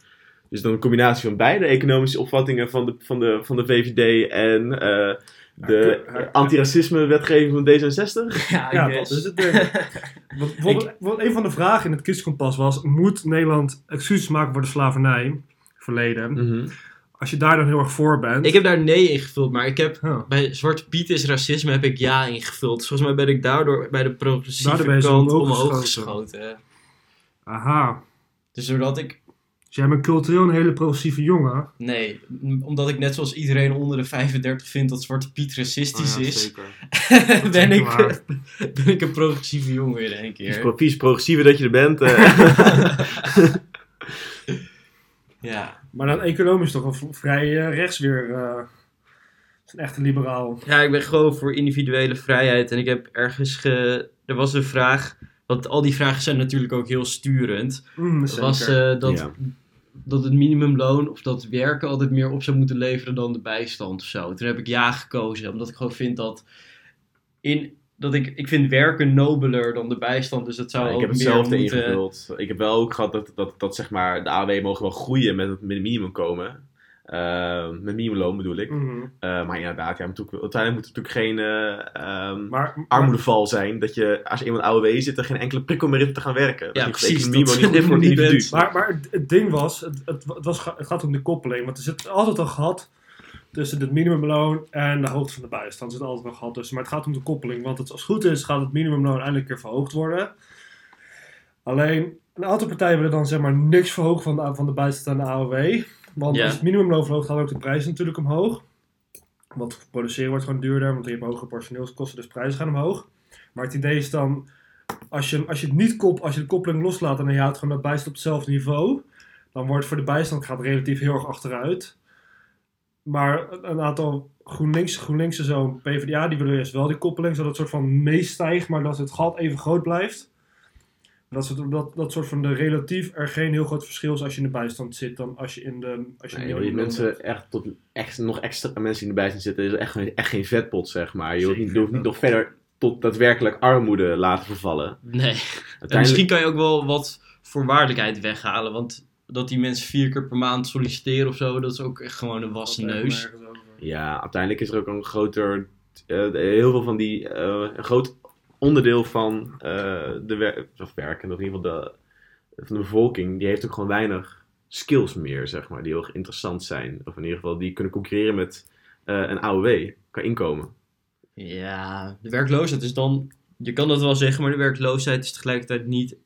Dus dan een combinatie van beide economische opvattingen van de, van de, van de VVD en eh, de Ja, antiracisme-wetgeving van D66? [LAUGHS] Ja, Ja, dat is het [LAUGHS] een van de vragen in het kieskompas was: moet Nederland excuses maken voor de slavernij? Verleden. Mhm. Als je daar dan heel erg voor bent. Ik heb daar nee ingevuld, maar ik heb bij Zwarte Piet is racisme heb ik ja ingevuld. Dus volgens mij ben ik daardoor bij de progressieve kant omhoog omhoog geschoten. geschoten. Aha. Dus doordat ik, Dus jij bent cultureel een hele progressieve jongen. nee, omdat ik net zoals iedereen onder de 35 vind dat Zwarte Piet racistisch Ah, ja, is, zeker. [LAUGHS] ben, ik, [LAUGHS] ben ik een progressieve jongen in één Vies, keer. pro- vies progressiever dat je er bent. eh. [LAUGHS] Ja. Maar dan economisch toch v- vrij eh, rechts weer. eh, is een echte liberaal. ja, ik ben gewoon voor individuele vrijheid en ik heb ergens ge... Er was een vraag, want al die vragen zijn natuurlijk ook heel sturend. Mm, was eh, dat, Ja. Dat het minimumloon of dat werken altijd meer op zou moeten leveren dan de bijstand of zo. Toen heb ik ja gekozen, omdat ik gewoon vind dat in dat ik, ik vind werken nobeler dan de bijstand, dus dat zou Ja, ik ook heb hetzelfde moeten... ingevuld. Ik heb wel ook gehad dat, dat, dat zeg maar, de AW mogen wel groeien met het minimum Eh, met minimumloon bedoel ik. Mhm. Eh, maar inderdaad, ja, moet ook- uiteindelijk moet er natuurlijk geen eh, ehm, Maar, armoedeval zijn. Dat je, als je iemand AOW zit, er geen enkele prikkel meer om te gaan werken. Dat Ja, je precies, economie dat niet goed voor het niet individu. bent. Maar, maar het, het ding was, het, het, het was, het gaat om de koppeling. Want er zit altijd al gehad tussen het minimumloon en de hoogte van de bijstand. Er zit altijd wel gehad tussen. Maar het gaat om de koppeling. Want het, als het goed is, gaat het minimumloon eindelijk een keer verhoogd worden. Alleen, een aantal partijen willen dan zeg maar niks verhogen van de, van de bijstand en de AOW. Want Ja. als het minimumloon verhoogt, gaat ook de prijs natuurlijk omhoog. Want produceren wordt gewoon duurder, want je hebt hogere personeelskosten, dus prijzen gaan omhoog. Maar het idee is dan, als je, als je, het niet kop, als je de koppeling loslaat en je houdt gewoon dat bijstand op hetzelfde niveau, dan wordt voor de bijstand gaat relatief heel erg achteruit. Maar een aantal GroenLinks, GroenLinks en zo, PvdA, die willen juist wel die koppeling, zodat het soort van meestijgt, maar dat het gat even groot blijft. Dat, soort- dat, dat soort van de relatief er geen heel groot verschil is als je in de bijstand zit dan als je in de. Als je Nee, in joh, de die mensen echt tot echt, nog extra mensen die erbij zijn zitten, is echt, echt geen vetpot, zeg maar. Je hoeft niet, je hoeft niet nog verder tot daadwerkelijk armoede laten vervallen. Nee. En misschien kan je ook wel wat voorwaardelijkheid weghalen. Want dat die mensen vier keer per maand solliciteren of zo, dat is ook echt gewoon een wassen neus. ja, uiteindelijk is er ook een groter, eh, heel veel van die, eh, een groot onderdeel van eh, de wer of werken, of in ieder geval de, van de bevolking, die heeft ook gewoon weinig skills meer, zeg maar, die heel erg interessant zijn. Of in ieder geval die kunnen concurreren met eh, een AOW qua inkomen. Ja, de werkloosheid is dan, je kan dat wel zeggen, maar de werkloosheid is tegelijkertijd niet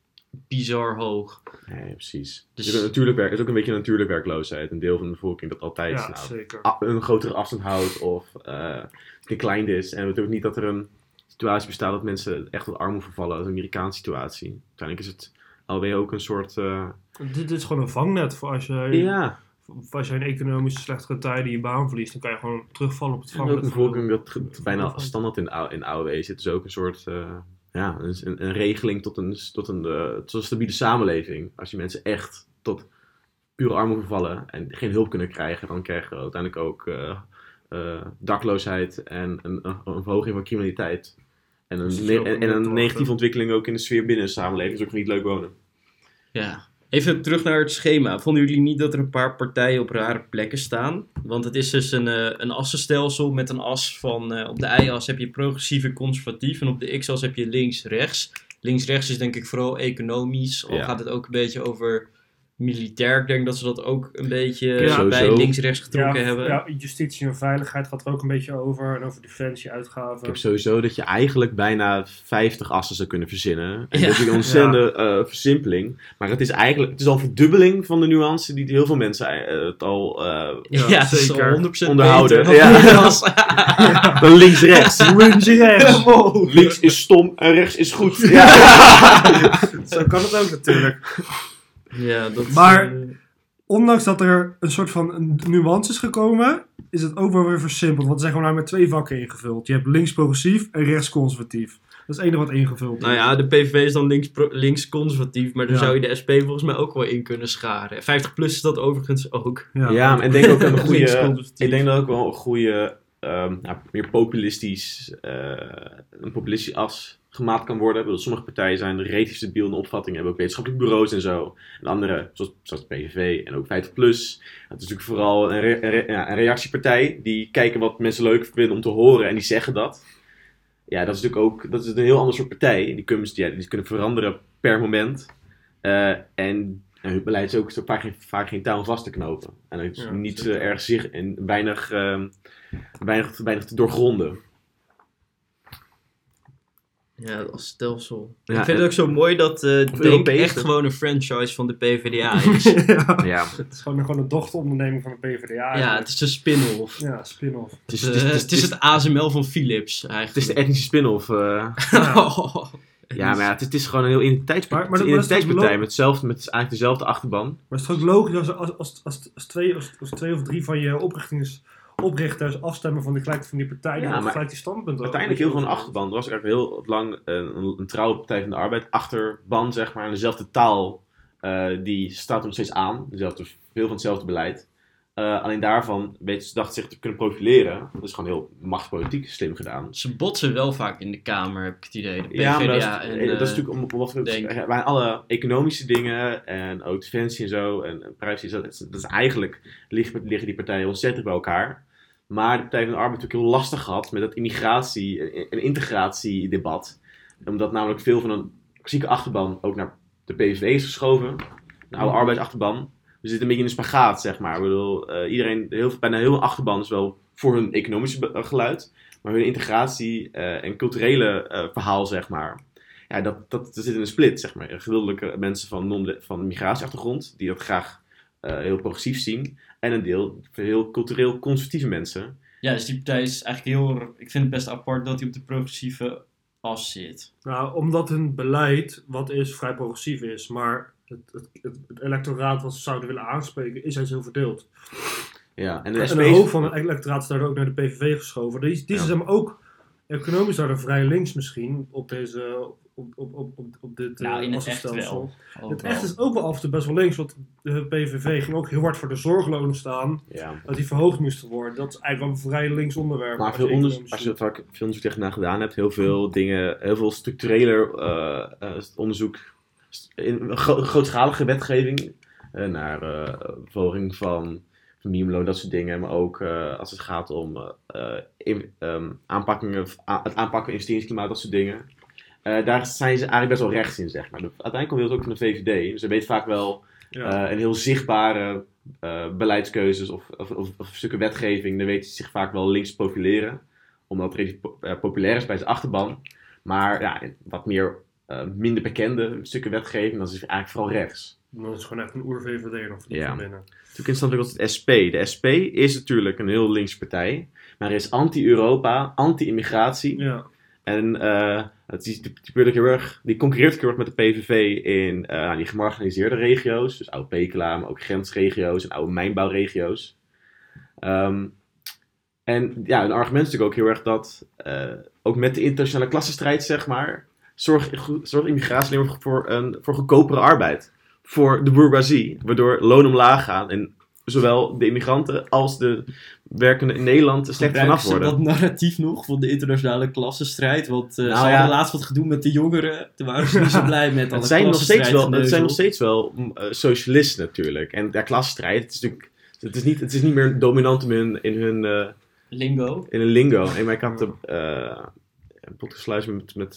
bizar hoog. Nee, precies. Dus-. Het, natuurlijk werk, het is ook een beetje een natuurlijke werkloosheid. Een deel van de bevolking dat altijd Ja, nou, een grotere afstand houdt of eh gekleind is. En het betekent niet dat er een situatie bestaat dat mensen echt tot armoede vervallen. Dat is een Amerikaanse situatie. Uiteindelijk is het alweer ook een soort... eh, Dit is gewoon een vangnet voor als je, ja, als je in economisch slechtere tijden je baan verliest, dan kan je gewoon terugvallen op het en vangnet. ook een bevolking dat bijna standaard in, in AOW zit. Dus ook een soort... eh, ja, een, een, een regeling tot een, tot, een, eh, tot een stabiele samenleving. Als je mensen echt tot pure armoede vervallen en geen hulp kunnen krijgen, dan krijg je uiteindelijk ook eh, dakloosheid en een, een, een verhoging van criminaliteit. En Dus een, en, een negatieve ontwikkeling ook in de sfeer binnen de samenleving. is ook niet leuk wonen. Ja. Even terug naar het schema. Vonden jullie niet dat er een paar partijen op rare plekken staan? Want het is dus een, eh, een assenstelsel met een as van... eh, op de y-as heb je progressief en conservatief. En op de x-as heb je links-rechts. Links-rechts is denk ik vooral economisch. Al Ja. gaat het ook een beetje over militair. Ik denk dat ze dat ook een beetje Ja, bij links-rechts getrokken ja, hebben. ja, justitie en veiligheid gaat er ook een beetje over. En over defensie, Ik uitgaven. heb sowieso dat je eigenlijk bijna 50 assen zou kunnen verzinnen. En Ja. dat is een ontzettende eh, versimpeling. Maar het is eigenlijk het is al een verdubbeling van de nuance die heel veel mensen eh, het al eh, Ja, Ja, het is zeker. al 100% Onderhouden. [LAUGHS] dan links-rechts. Links-rechts. [LAUGHS] Links is stom en rechts is goed. [LAUGHS] Ja. Zo kan het ook natuurlijk. Ja, dat Maar- eh, Ondanks dat er een soort van nuance is gekomen, is het ook wel weer versimpeld. Want ze zijn gewoon nou met twee vakken ingevuld. Je hebt links progressief en rechts conservatief. Dat is het enige wat ingevuld is. Nou ja, de PVV is dan links, links conservatief, maar daar Ja. zou je de SP volgens mij ook wel in kunnen scharen. 50 plus is dat overigens ook. Ja, maar ik denk ook aan een goede. Ik denk dat ook wel een goede, ehm, nou, meer populistisch, eh, een populistische as gemaakt kan worden. Bedoel, sommige partijen zijn relatief stabiel in de opvatting, hebben ook wetenschappelijke bureaus en zo. En andere, zoals, zoals de PVV en ook 50 plus. Het is natuurlijk vooral een, re- een re- ja, een reactiepartij die kijken wat mensen leuk vinden om te horen en die zeggen dat. Ja, dat is natuurlijk ook dat is een heel ander soort partij. Die kunnen, ja, die kunnen veranderen per moment. Eh, en beleid is ook zo vaak geen, vaak geen touw vast te knopen. En het is Ja, niet eh, erg zich en weinig, ehm, weinig, weinig te doorgronden. Ja, als stelsel. Ja, ik vind en- het ook zo mooi dat eh Denk Europees, echt gewoon een franchise van de PvdA [LAUGHS] is. ja. Ja, [LAUGHS] Het is gewoon, gewoon een dochteronderneming van de PvdA. ja, eigenlijk. het is een spin-off. Ja, spin-off. het is, Eh, het is, het is, het is het ASML van Philips, het is eigenlijk. de etnische spin-off. eh. [LAUGHS] ja, maar ja, het, is- het is gewoon een heel identiteitspa- Maar- identiteitspartij met, hetzelfde, met eigenlijk dezelfde achterban. Maar het is toch ook logisch als, als, als, als, als, twee, als, als twee of drie van je oprichtings, oprichters afstemmen van de gelijkheid van die partij. Ja, maar gelijk die standpunten. Uiteindelijk heel veel een achterban. Er was eigenlijk heel lang een, een, een trouwe Partij van de Arbeid. Achterban, zeg maar. En dezelfde taal, eh, die staat er nog steeds aan. Dezelfde, veel van hetzelfde beleid. Eh, alleen daarvan weten ze dachten zich te kunnen profileren. Dat is gewoon heel machtspolitiek slim gedaan. Ze botsen wel vaak in de Kamer, heb ik het idee. De PvdA Ja, maar dat is, en... eh, dat is eh, natuurlijk om, om wat bij alle economische dingen en ook defensie en zo en, en privacy, dat is, dat is eigenlijk liggen, liggen die partijen ontzettend bij elkaar. Maar de Partij van de Arbeid heeft natuurlijk heel lastig gehad met dat immigratie- en integratiedebat. Omdat namelijk veel van een klassieke achterban ook naar de PVV is geschoven. De oude arbeidsachterban. We zitten een beetje in een spagaat, zeg maar. Ik bedoel, eh, iedereen, heel, bijna heel veel achterban is wel voor hun economische be- geluid. Maar hun integratie eh, en culturele eh, verhaal, zeg maar. Ja, dat, dat, dat zit in een split, zeg maar. Gedeeltelijke mensen van, non van migratieachtergrond, die dat graag eh, heel progressief zien. En een deel heel cultureel conservatieve mensen, Ja, dus die partij is eigenlijk heel... Ik vind het best apart dat hij op de progressieve as zit. Nou, omdat hun beleid, wat is, vrij progressief is. Maar het, het, het, het electoraat wat ze zouden willen aanspreken, is juist heel verdeeld. Ja, en de En SP de is- hoofd van het electoraat is daardoor ook naar de PVV geschoven. Die, die Ja. is hem ook economisch daardoor vrij links misschien op, deze, op, op, op, op, op dit Nou, in eh, het echt wel. Ook Het echt is ook wel af en toe best wel links, want de PVV ging ook heel hard voor de zorglonen staan. Ja. Dat die verhoogd moesten worden. Dat is eigenlijk wel een vrij links onderwerp. Maar als veel je onderzoek, als je er ziet. vaak veel onderzoek tegenaan gedaan hebt, heel veel dingen, heel veel structureler eh, eh, onderzoek, in gro- grootschalige wetgeving, eh, naar eh, verhoging van, van minimumloon, dat soort dingen, maar ook eh, als het gaat om eh, eh, in- ehm, aanpakkingen, a- het aanpakken van investeringsklimaat, dat soort dingen. Eh, daar zijn ze eigenlijk best wel rechts in, zeg maar. De- uiteindelijk komt het ook van de VVD, dus ze weet vaak wel Ja. eh, een heel zichtbare eh, beleidskeuzes of, of, of, of stukken wetgeving, dan weten ze zich vaak wel links profileren. Omdat het redelijk po- populair is bij zijn achterban. Maar ja, wat meer minder bekende stukken wetgeving, dan is het eigenlijk vooral rechts. Dat is gewoon echt een oer-VVD nog Ja. van binnen. Natuurlijk interessant ook als het SP. De SP is natuurlijk een heel linkse partij, maar is anti-Europa, anti-immigratie. Ja. En is, die, die, ook heel erg, die concurreert heel erg met de PVV in eh, nou, die gemarginaliseerde regio's. Dus oude Pekela, maar ook grensregio's en oude mijnbouwregio's. Ehm, en ja, een argument is natuurlijk ook heel erg dat, eh, ook met de internationale klassenstrijd, zeg maar, zorgt zorg immigratie voor, een, voor goedkopere arbeid. Voor de bourgeoisie, waardoor lonen omlaag gaan en zowel de immigranten als de werkenden in Nederland er slecht vanaf worden. dat narratief nog van de internationale klassenstrijd? Want Nou ze ja. hadden laatst wat gedoe met de jongeren. Toen waren ze niet zo blij met [LAUGHS] alle Het zijn, nog steeds wel, het zijn nog steeds wel mm, eh, socialisten natuurlijk. En de klassenstrijd, het is natuurlijk... Het is, niet, het is niet meer dominant in hun, in hun, eh, Lingo. in hun lingo. Maar ik had de, een podcast met, met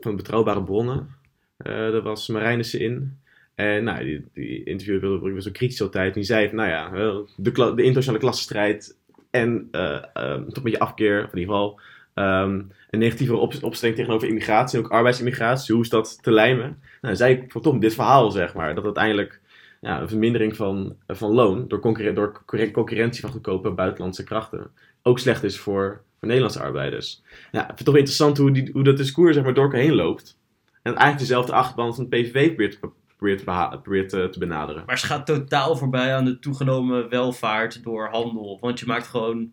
van betrouwbare bronnen. Daar was Marijnissen in. En nou, die, die interview wilde was zo kritisch altijd. En die zei nou ja, de, de internationale klassenstrijd en eh eh, toch een beetje afkeer, in ieder geval ehm, een negatieve op, opstelling tegenover immigratie en ook arbeidsimmigratie. Hoe is dat te lijmen? Nou, zei ik voor Tom dit verhaal, zeg maar, dat uiteindelijk ja, een vermindering van, van loon door, door concurren- concurrentie van goedkope buitenlandse krachten ook slecht is voor, voor Nederlandse arbeiders. Ja, ik vind het toch interessant hoe, die, hoe dat discours zeg maar, door elkaar heen loopt. En eigenlijk dezelfde achterban van de PVV probeert, probeert, te, probeert te, te benaderen. Maar ze gaat totaal voorbij aan de toegenomen welvaart door handel. Want je maakt gewoon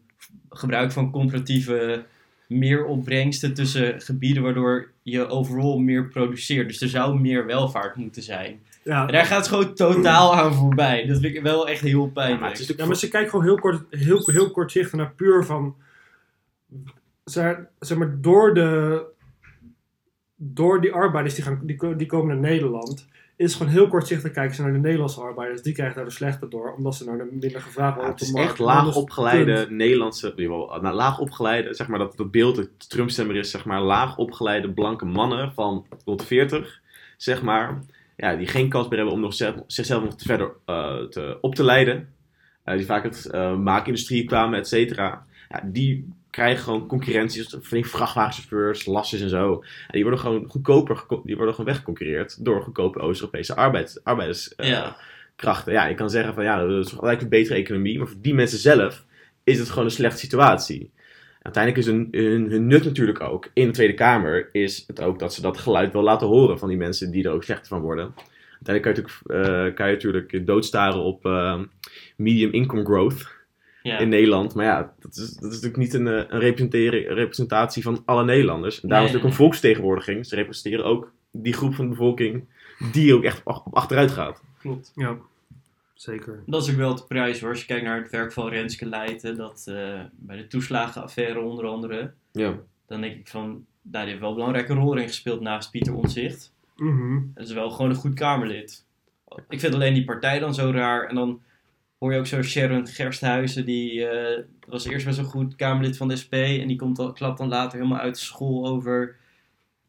gebruik van comparatieve meeropbrengsten tussen gebieden waardoor je overal meer produceert. Dus er zou meer welvaart moeten zijn. Ja. En daar gaat het gewoon totaal aan voorbij. Dat vind ik wel echt heel Ja, pijnlijk. maar het is Ja, maar ze kijkt gewoon heel kort, heel, heel kortzichtig naar puur van. Zeg, zeg maar, door de. Door die arbeiders die, gaan, die, die komen naar Nederland. Is gewoon heel kortzichtig kijken ze naar de Nederlandse arbeiders. Die krijgen daar de slechte door, omdat ze naar de minder gevraagd Ja, worden het is echt laag het opgeleide punt. Nederlandse, ieder geval, nou, laag opgeleide, zeg maar dat, dat beeld, dat Trump-stemmer is, zeg maar, laag opgeleide blanke mannen van rond de 40, zeg maar, ja, die geen kans meer hebben om nog zelf- zichzelf nog te verder eh, te, op te leiden, Eh, die vaak uit uh, maakindustrie kwamen, et cetera, ja, die krijgen gewoon concurrenties van die vrachtwagenchauffeurs, lassers en zo. En die worden gewoon goedkoper, die worden gewoon weggeconcurreerd door goedkope Oost-Europese arbeids, arbeiders, eh, Ja. je kan zeggen van ja, dat is gelijk een betere economie, maar voor die mensen zelf is het gewoon een slechte situatie. Uiteindelijk is hun, nut natuurlijk ook in de Tweede Kamer, is het ook dat ze dat geluid wel laten horen van die mensen die er ook slechter van worden. Uiteindelijk kan je natuurlijk, eh, je natuurlijk doodstaren op eh, medium income growth Ja. in Nederland. Maar ja, dat is, dat is natuurlijk niet een, eh, een representatie van alle Nederlanders. En daarom Nee, is het ook een volksvertegenwoordiging. Ze representeren ook die groep van de bevolking die ook echt op op achteruit gaat. Klopt. Ja, zeker. Dat is ook wel te prijs hoor. Als je kijkt naar het werk van Renske Leijten, dat eh, bij de toeslagenaffaire onder andere, Ja. dan denk ik van, die heeft wel een belangrijke rol in gespeeld naast Pieter Omtzigt. Mhm. Dat is wel gewoon een goed Kamerlid. Ik vind alleen die partij dan zo raar. En dan hoor je ook zo Sharon Gersthuizen, die eh, was eerst best wel goed Kamerlid van de SP. En die komt dan, klapt dan later helemaal uit de school over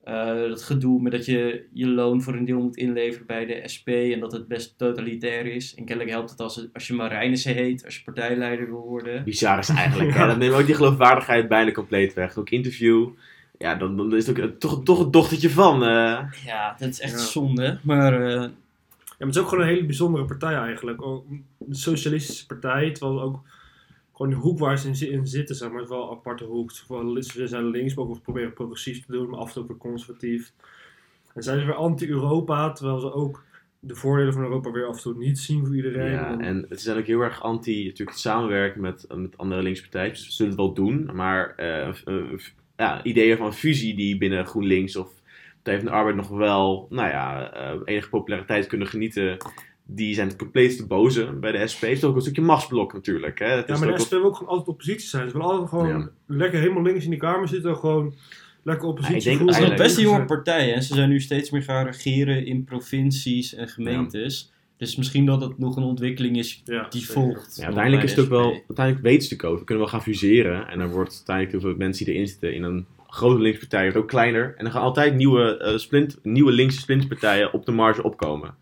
eh, dat gedoe met dat je je loon voor een deel moet inleveren bij de SP. En dat het best totalitair is. En kennelijk helpt het als, het- als je Marijnissen heet, als je partijleider wil worden. Bizar is eigenlijk. [LAUGHS] hè. Dat neemt ook die geloofwaardigheid bijna compleet weg. Ook interview. Ja, dan, dan is het ook eh, toch, toch het dochtertje van. eh. Ja, dat is echt Ja. zonde. Maar eh, Ja, maar het is ook gewoon een hele bijzondere partij eigenlijk. Een socialistische partij, terwijl ook gewoon de hoek waar ze in, zi- in zitten, zeg maar, is wel een aparte hoek. Ze zijn links, maar ook proberen progressief te doen, maar af en toe conservatief. En zijn ze weer anti-Europa, terwijl ze ook de voordelen van Europa weer af en toe niet zien voor iedereen. Ja, en het zijn ook heel erg anti natuurlijk het samenwerken met, met andere linkspartijen. Dus we zullen het wel doen, maar eh, ja, ideeën van fusie die binnen GroenLinks of Partij van de Arbeid nog wel, nou ja, eh, enige populariteit kunnen genieten, die zijn het compleet te boze bij de SP. Het is ook een stukje machtsblok natuurlijk. Hè. Het Ja, is maar de SP wil ook gewoon altijd oppositie zijn. Ze willen altijd gewoon Ja. lekker helemaal links in die kamer zitten, gewoon lekker oppositie Ja, ik denk. Het zijn nog best een jonge Zijn- partij en ze zijn nu steeds meer gaan regeren in provincies en gemeentes. Dus misschien dat het nog een ontwikkeling is die volgt. Uiteindelijk is het ook wel, uiteindelijk weten ze ook, we kunnen wel gaan fuseren. En dan wordt uiteindelijk heel veel mensen die erin zitten in een grote linkspartij wordt ook kleiner. En dan gaan altijd nieuwe, eh, splint, nieuwe linkse splinterpartijen op de marge opkomen.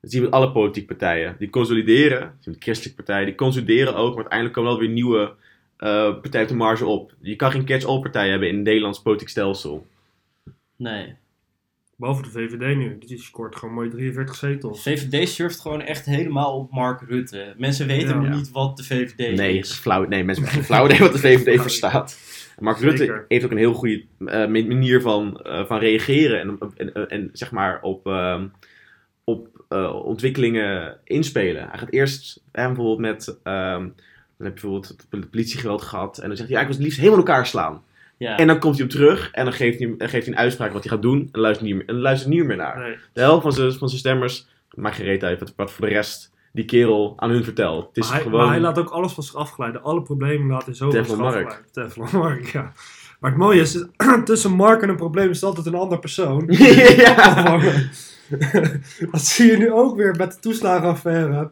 Dat zie je met alle politieke partijen. Die consolideren, dat zie je met de christelijke partijen, die consolideren ook, maar uiteindelijk komen wel weer nieuwe eh, partijen op de marge op. Je kan geen catch-all partij hebben in het Nederlands politiek stelsel. Nee. Behalve de VVD nu, die scoort gewoon mooi 43 zetels. VVD surft gewoon echt helemaal op Mark Rutte. Mensen weten Ja. niet wat de VVD Nee, is. flauw, nee, mensen hebben geen flauw idee wat de VVD [LAUGHS] verstaat. Mark Rutte heeft ook een heel goede eh, ma- manier van, eh, van reageren en, en, en, en zeg maar op, ehm, op eh, ontwikkelingen inspelen. Hij gaat eerst hè, bijvoorbeeld met, ehm, dan heb je bijvoorbeeld het politiegeweld gehad en dan zegt hij, ja, ik wil het liefst helemaal in elkaar slaan. Ja. En dan komt hij op terug en dan geeft hij, dan geeft hij een uitspraak wat hij gaat doen en luistert niet meer, en luistert niet meer naar. Nee. De helft van zijn, van zijn stemmers maakt geen reet uit wat, wat voor de rest die kerel aan hun vertelt. Het is Maar hij, gewoon... maar hij laat ook alles van zich afglijden. Alle problemen laat hij zo van zich Teflon Mark. afglijden. Teflon Mark, ja. Maar het mooie is, [CLEARS THROAT] tussen Mark en een probleem is altijd een ander persoon. [LAUGHS] ja. [LAUGHS] dat zie je nu ook weer met de toeslagenaffaire.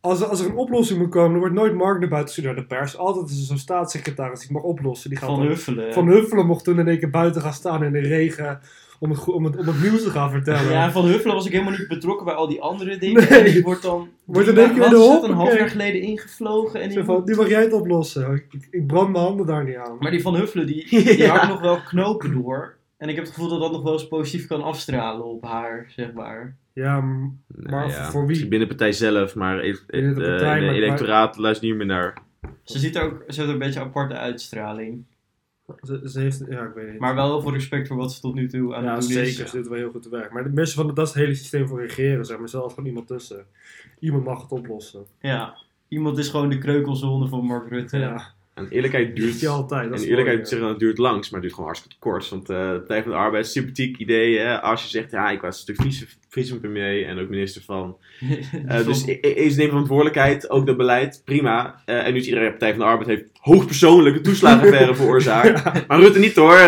Als, er- als er een oplossing moet komen, dan wordt nooit Mark naar buiten gestuurd naar de pers. Altijd is er zo'n staatssecretaris die mag oplossen. Die gaat Van Huffelen. Van Huffelen mocht toen in één keer buiten gaan staan in de regen om het, om het, om het nieuws te gaan vertellen. Ja, Van Huffelen was ik helemaal niet betrokken bij al die andere dingen. Nee. En die wordt dan... Wordt het, hop een half jaar geleden ingevlogen. En Zo die van, nu mag jij het oplossen. Ik, ik, brand mijn handen daar niet aan. Maar die Van Huffelen, die, [LAUGHS] die Ja. nog wel knopen door. En ik heb het gevoel dat dat nog wel eens positief kan afstralen op haar, zeg maar. Ja, Nou Maar ja, voor wie? misschien Binnen de partij zelf, maar e- Binnen de eh, partij, maar- electoraat luistert niet meer naar. Ze ziet ook ze heeft een beetje aparte uitstraling. ze, ze heeft... Ja, ik weet niet. Maar wel heel veel respect voor wat ze tot nu toe aan ja, het doen zeker. is. Ze doet wel heel goed te werk. Maar de mensen van dat is het hele systeem voor regeren, zeg maar. Altijd gewoon iemand tussen. Iemand mag het oplossen. Ja. Iemand is gewoon de kreukelzone van Mark Rutte. Ja, En eerlijkheid duurt altijd. En eerlijkheid zeggen dat het duurt langs, maar het duurt gewoon hartstikke kort. Want eh de Partij van de Arbeid, sympathiek idee. Hè? Als je zegt, ja, ik was natuurlijk vice, vice-premier en ook minister van. [LAUGHS] Eh, dus is neem verantwoordelijkheid, ook dat beleid, prima. Eh, en nu is iedereen, Partij van de Arbeid heeft hoogpersoonlijk een toeslagenaffaire [LAUGHS] veroorzaakt. Maar Rutte niet hoor.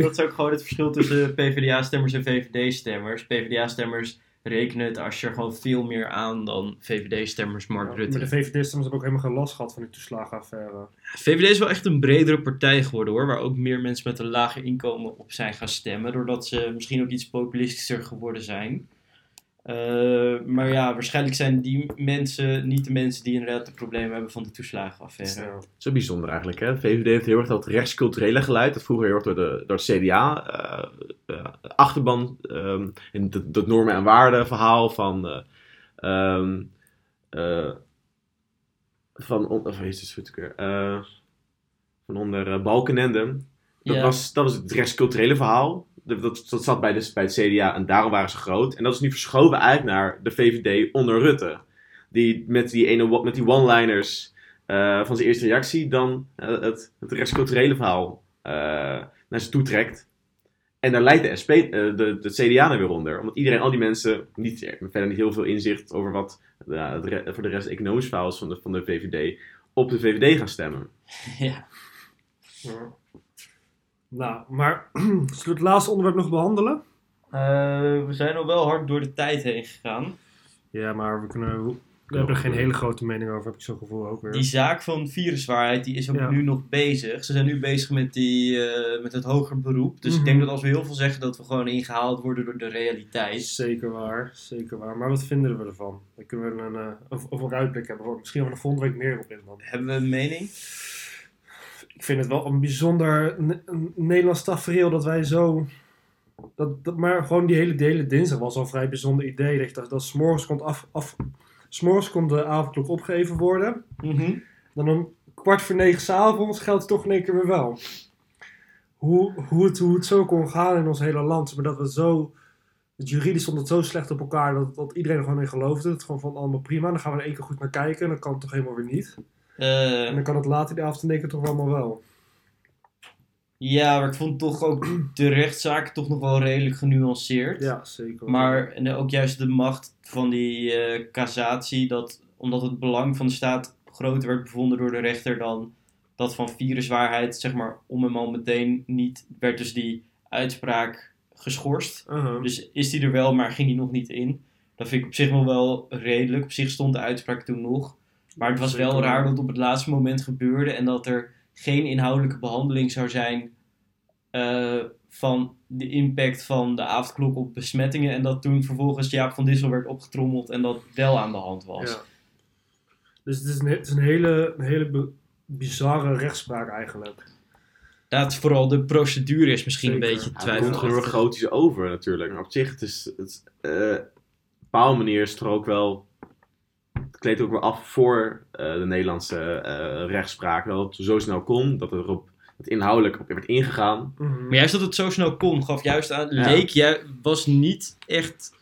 dat is ook gewoon het verschil tussen PvdA-stemmers en VVD-stemmers. PvdA-stemmers rekenen het als je er gewoon veel meer aan dan VVD-stemmers Mark Ja, Rutte. Maar de VVD-stemmers hebben ook helemaal geen last gehad van die toeslagenaffaire. VVD is wel echt een bredere partij geworden hoor, waar ook meer mensen met een lager inkomen op zijn gaan stemmen, doordat ze misschien ook iets populistischer geworden zijn. Eh, maar ja, waarschijnlijk zijn die mensen niet de mensen die inderdaad de problemen hebben van de toeslagenaffaire. Zo bijzonder eigenlijk. Hè? De VVD heeft heel erg dat rechtsculturele geluid. Dat vroeger heel erg door, de, door het CDA. eh, eh, achterban. ehm en dat, normen- en waarden verhaal van. eh, van. on- Of is het van onder Balkenende. Dat, Ja. was, dat was het rechtsculturele verhaal. Dat, zat bij, de, bij het CDA en daarom waren ze groot. En dat is nu verschoven eigenlijk naar de VVD onder Rutte. Die met die, ene, met die one-liners eh, van zijn eerste reactie dan eh, het, het rechtsculturele verhaal eh, naar ze toe trekt. En daar leidt de, SP, eh, de, de CDA er weer onder. Omdat iedereen, al die mensen, niet, verder niet heel veel inzicht over wat ja, het re- voor de rest economisch verhaal is van de, van de VVD, op de VVD gaan stemmen. [LAUGHS] Ja. Ja. Nou, maar [CLEARS THROAT] zullen we het laatste onderwerp nog behandelen? Eh, we zijn al wel hard door de tijd heen gegaan. Ja, maar we, kunnen, we hebben er geen hele grote mening over, heb ik zo'n gevoel ook weer. Die zaak van viruswaarheid die is ook Ja. nu nog bezig. Ze zijn nu bezig met, die, eh, met het hoger beroep. Dus ik Mhm. denk dat als we heel veel zeggen dat we gewoon ingehaald worden door de realiteit. Zeker waar, zeker waar. Maar wat vinden we ervan? Dan kunnen we een, eh, een, een vooruitblik hebben. Misschien er volgende week meer op in dan. Hebben we een mening? Ik vind het wel een bijzonder een Nederlands tafereel dat wij zo... Dat, dat, maar gewoon die hele, die hele dinsdag was al een vrij bijzonder idee. Dat, dat, dat s'morgens kon, af, af, s'morgens kon de avondklok opgegeven worden. Mhm. Dan om kwart voor negen s'avonds geldt het toch in één keer weer wel. Hoe, hoe, het, hoe het zo kon gaan in ons hele land. Maar dat we zo... Het juridisch stond het zo slecht op elkaar dat, dat iedereen er gewoon in geloofde. Het gewoon vond allemaal prima. Dan gaan we er één keer goed naar kijken. En dan kan het toch helemaal weer niet. Eh, En dan kan het later in de avond in één keer toch allemaal wel. ja, maar ik vond toch ook [CLEARS THROAT] de rechtszaak toch nog wel redelijk genuanceerd. Ja, zeker. Maar en ook juist de macht van die eh cassatie, dat, omdat het belang van de staat groter werd bevonden door de rechter dan dat van viruswaarheid, zeg maar, om en al meteen niet, werd dus die uitspraak geschorst. Uh-huh. Dus is die er wel, maar ging die nog niet in. Dat vind ik op zich nog wel redelijk. Op zich stond de uitspraak toen nog. Maar het was wel raar dat het op het laatste moment gebeurde en dat er geen inhoudelijke behandeling zou zijn eh, van de impact van de avondklok op besmettingen. En dat toen vervolgens Jaap van Dissel werd opgetrommeld en dat wel aan de hand was. Ja. Dus het is een, het is een hele, een hele bi- bizarre rechtspraak eigenlijk. Dat vooral de procedure is misschien Zeker. een beetje Ja, het komt gewoon heel twijfelachtig. chaotisch over natuurlijk. Maar op zich, het is, het, eh, op een bepaalde manier is het er ook wel... Het kleedt ook weer af voor eh, de Nederlandse eh, rechtspraak. Dat het zo snel kon, dat er op het inhoudelijk op werd ingegaan. Mhm. Maar juist dat het zo snel kon, gaf juist aan. Ja. Leek, jij was niet echt.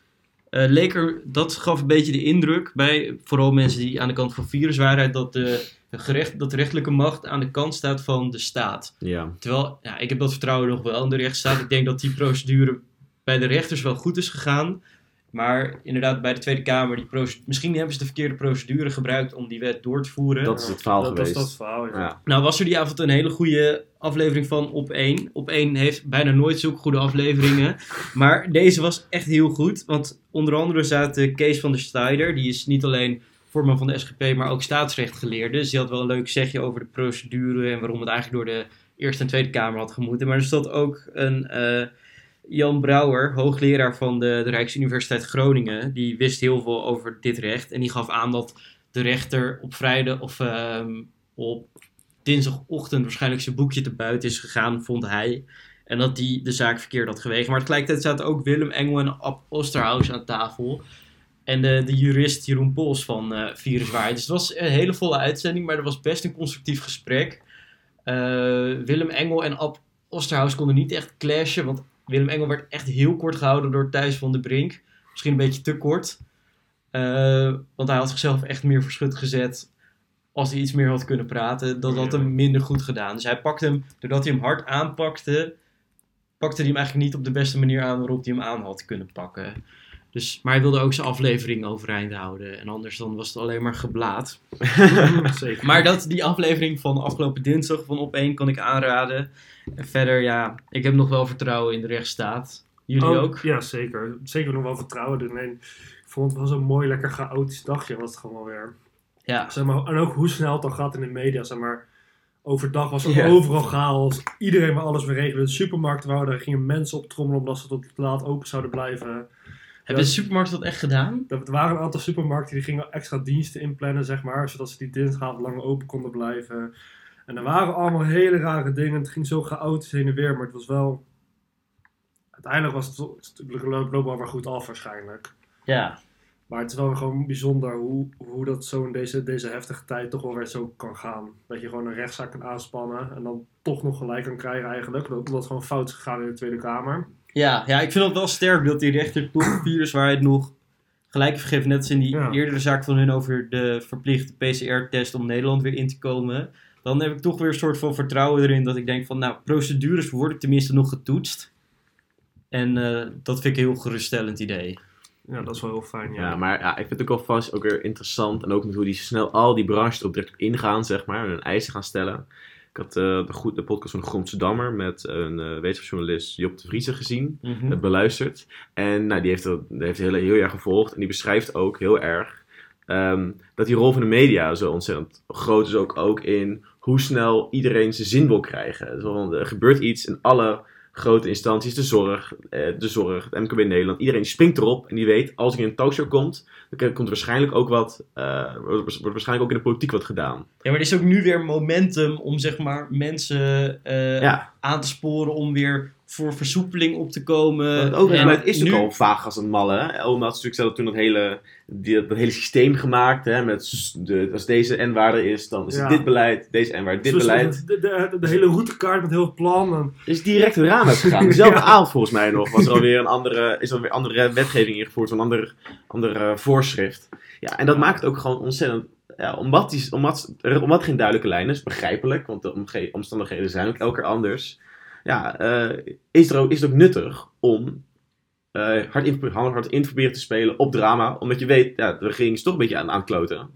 eh, leek er, dat gaf een beetje de indruk bij vooral mensen die aan de kant van viruswaarheid. dat de, gerecht, dat de rechtelijke macht aan de kant staat van de staat. Ja. Terwijl, ja, ik heb dat vertrouwen nog wel in de rechtsstaat. Ik denk dat die procedure bij de rechters wel goed is gegaan. Maar inderdaad, bij de Tweede Kamer, die misschien hebben ze de verkeerde procedure gebruikt om die wet door te voeren. Dat is het verhaal dat, dat is geweest. dat verhaal, ja. Ja. Nou was er die avond een hele goede aflevering van Op 1. Op 1 heeft bijna nooit zulke goede afleveringen. [LAUGHS] Maar deze was echt heel goed. Want onder andere zaten Kees van der Steider. Die is niet alleen voorman van de SGP, maar ook staatsrechtgeleerde. Dus die had wel een leuk zegje over de procedure en waarom het eigenlijk door de Eerste en Tweede Kamer had gemoeten. Maar er zat ook een eh, Jan Brouwer, hoogleraar van de, de Rijksuniversiteit Groningen. Die wist heel veel over dit recht. En die gaf aan dat de rechter op vrijdag of ehm, op dinsdagochtend waarschijnlijk zijn boekje te buiten is gegaan, vond hij. En dat die de zaak verkeerd had gewegen. Maar tegelijkertijd zaten ook Willem Engel en Ab Osterhaus aan tafel. En de, de jurist Jeroen Pols van eh Viruswaarheid. Dus het was een hele volle uitzending, maar er was best een constructief gesprek. Eh, Willem Engel en Ab Osterhaus konden niet echt clashen, want Willem Engel werd echt heel kort gehouden door Thijs van de Brink. Misschien een beetje te kort. Eh, want hij had zichzelf echt meer voor schut gezet als hij iets meer had kunnen praten, dat had hem minder goed gedaan. Dus hij pakte hem, doordat hij hem hard aanpakte, pakte hij hem eigenlijk niet op de beste manier aan waarop hij hem aan had kunnen pakken. Dus, maar hij wilde ook zijn aflevering overeind houden. En anders dan was het alleen maar geblaad. [LAUGHS] Zeker. Maar dat, die aflevering van afgelopen dinsdag van Op 1 kan ik aanraden. En verder, ja, ik heb nog wel vertrouwen in de rechtsstaat. Jullie Oh, ook? Ja, zeker. Zeker nog wel vertrouwen erin. Ik vond het wel zo'n mooi, lekker chaotisch dagje was het gewoon weer. Ja. Zeg maar, en ook hoe snel het dan gaat in de media. Zeg maar, overdag was er overal chaos. Iedereen wil alles weer regelen. De supermarkten wouden, gingen mensen optrommelen omdat ze tot laat open zouden blijven. Hebben de supermarkten dat echt gedaan? Er waren een aantal supermarkten die gingen extra diensten inplannen, zeg maar, zodat ze die dinsdagavond langer open konden blijven. En er waren allemaal hele rare dingen. Het ging zo chaotisch heen en weer, maar het was wel... Uiteindelijk was het, het loopt wel weer goed af waarschijnlijk. Ja. Maar het is wel gewoon bijzonder hoe, hoe dat zo in deze, deze heftige tijd toch wel weer zo kan gaan. Dat je gewoon een rechtszaak kan aanspannen en dan toch nog gelijk kan krijgen eigenlijk. Dat dat het gewoon fout is gegaan in de Tweede Kamer. Ja, ja, ik vind het wel sterk dat die rechter toch [CLEARS THROAT] viruswaarheid nog gelijk heeft gegeven. Net als in die Ja. eerdere zaak van hun over de verplichte PCR-test om Nederland weer in te komen. Dan heb ik toch weer een soort van vertrouwen erin dat ik denk van, nou, procedures worden tenminste nog getoetst. En eh, dat vind ik een heel geruststellend idee. Ja, dat is wel heel fijn. Ja, Ja, maar ja, ik vind het ook wel vast ook weer interessant. En ook met hoe die snel al die branches erop direct op ingaan, zeg maar. En hun eisen gaan stellen. Ik had eh, de, goed, de podcast van de Grondse Dammer met een eh, wetenschapsjournalist Job de Vrieze gezien. Mhm. Het beluisterd. En nou, die heeft, dat, die heeft heel, heel erg gevolgd. En die beschrijft ook heel erg ehm, dat die rol van de media zo ontzettend groot is. Ook, ook in hoe snel iedereen zijn zin wil krijgen. Dus, er gebeurt iets in alle grote instanties. De zorg, eh, de zorg, het MKB Nederland. Iedereen springt erop en die weet, als ik in een talkshow komt, dan komt er waarschijnlijk ook wat, eh, wordt waarschijnlijk ook in de politiek wat gedaan. Ja, maar er is ook nu weer momentum om zeg maar mensen eh, Ja, aan te sporen om weer voor versoepeling op te komen. het overheidsbeleid En is nu- natuurlijk al vaag als een malle. Hè? Oma had natuurlijk zelf toen dat hele, die, dat hele systeem gemaakt. Hè? Met de, als deze n-waarde is, dan is het Ja. dit beleid. Deze n-waarde, dit Dus beleid. De, de, de, de hele routekaart met heel veel plannen. is direct het raam uitgegaan. [LAUGHS] Dezelfde Ja. avond volgens mij nog was er alweer een andere, is er alweer andere wetgeving ingevoerd, een ander, ander eh, voorschrift. Ja, en dat maakt het ook gewoon ontzettend. Ja, omdat, die, omdat, omdat geen duidelijke lijn is, begrijpelijk, want de omge- omstandigheden zijn ook elke keer anders. Ja, eh, is, er is het ook nuttig om eh, hard, in, hard, in te proberen te spelen op drama, omdat je weet, ja, de regering is toch een beetje aan, aan het kloten.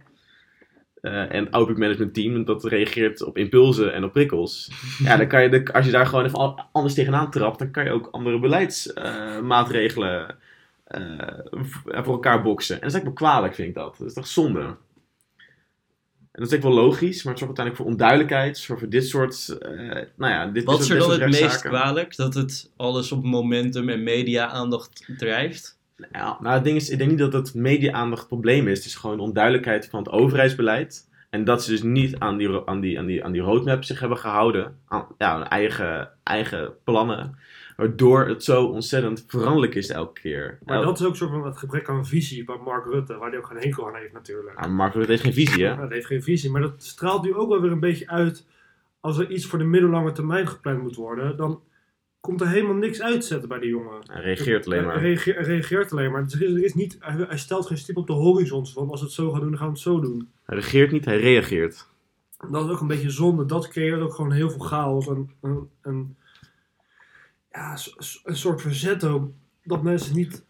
Eh, en outbreak management team, dat reageert op impulsen en op prikkels. Ja, dan kan je, de, als je daar gewoon even anders tegenaan trapt, dan kan je ook andere beleidsmaatregelen voor elkaar boksen. En dat is eigenlijk wel kwalijk, vind ik dat. Dat is toch zonde? En dat is ook wel logisch, maar het zorgt uiteindelijk voor onduidelijkheid, zorgt voor dit soort, eh, nou ja, dit, Wat dit is er dan het meest kwalijk? Dat het alles op momentum en media-aandacht drijft? Ja, nou, het ding is, ik denk niet dat het media-aandacht het probleem is. Het is gewoon onduidelijkheid van het overheidsbeleid. En dat ze dus niet aan die, aan die, aan die, aan die roadmap zich hebben gehouden. Aan ja, hun eigen, eigen plannen. Waardoor het zo ontzettend veranderlijk is elke keer. Maar dat is ook soort van het gebrek aan visie bij Mark Rutte, waar hij ook geen enkel aan heeft natuurlijk. Ja, Mark Rutte heeft geen visie, hè? Ja, dat heeft geen visie, maar dat straalt nu ook wel weer een beetje uit. Als er iets voor de middellange termijn gepland moet worden, dan komt er helemaal niks uitzetten bij die jongen. Hij reageert alleen maar. hij reageert alleen maar. Er is, er is niet, hij, hij stelt geen stip op de horizon van als we het zo gaan doen, dan gaan we het zo doen. Hij reageert niet, hij reageert. Dat is ook een beetje zonde. Dat creëert ook gewoon heel veel chaos. En, en, en ja, een soort verzet ook. Dat mensen niet,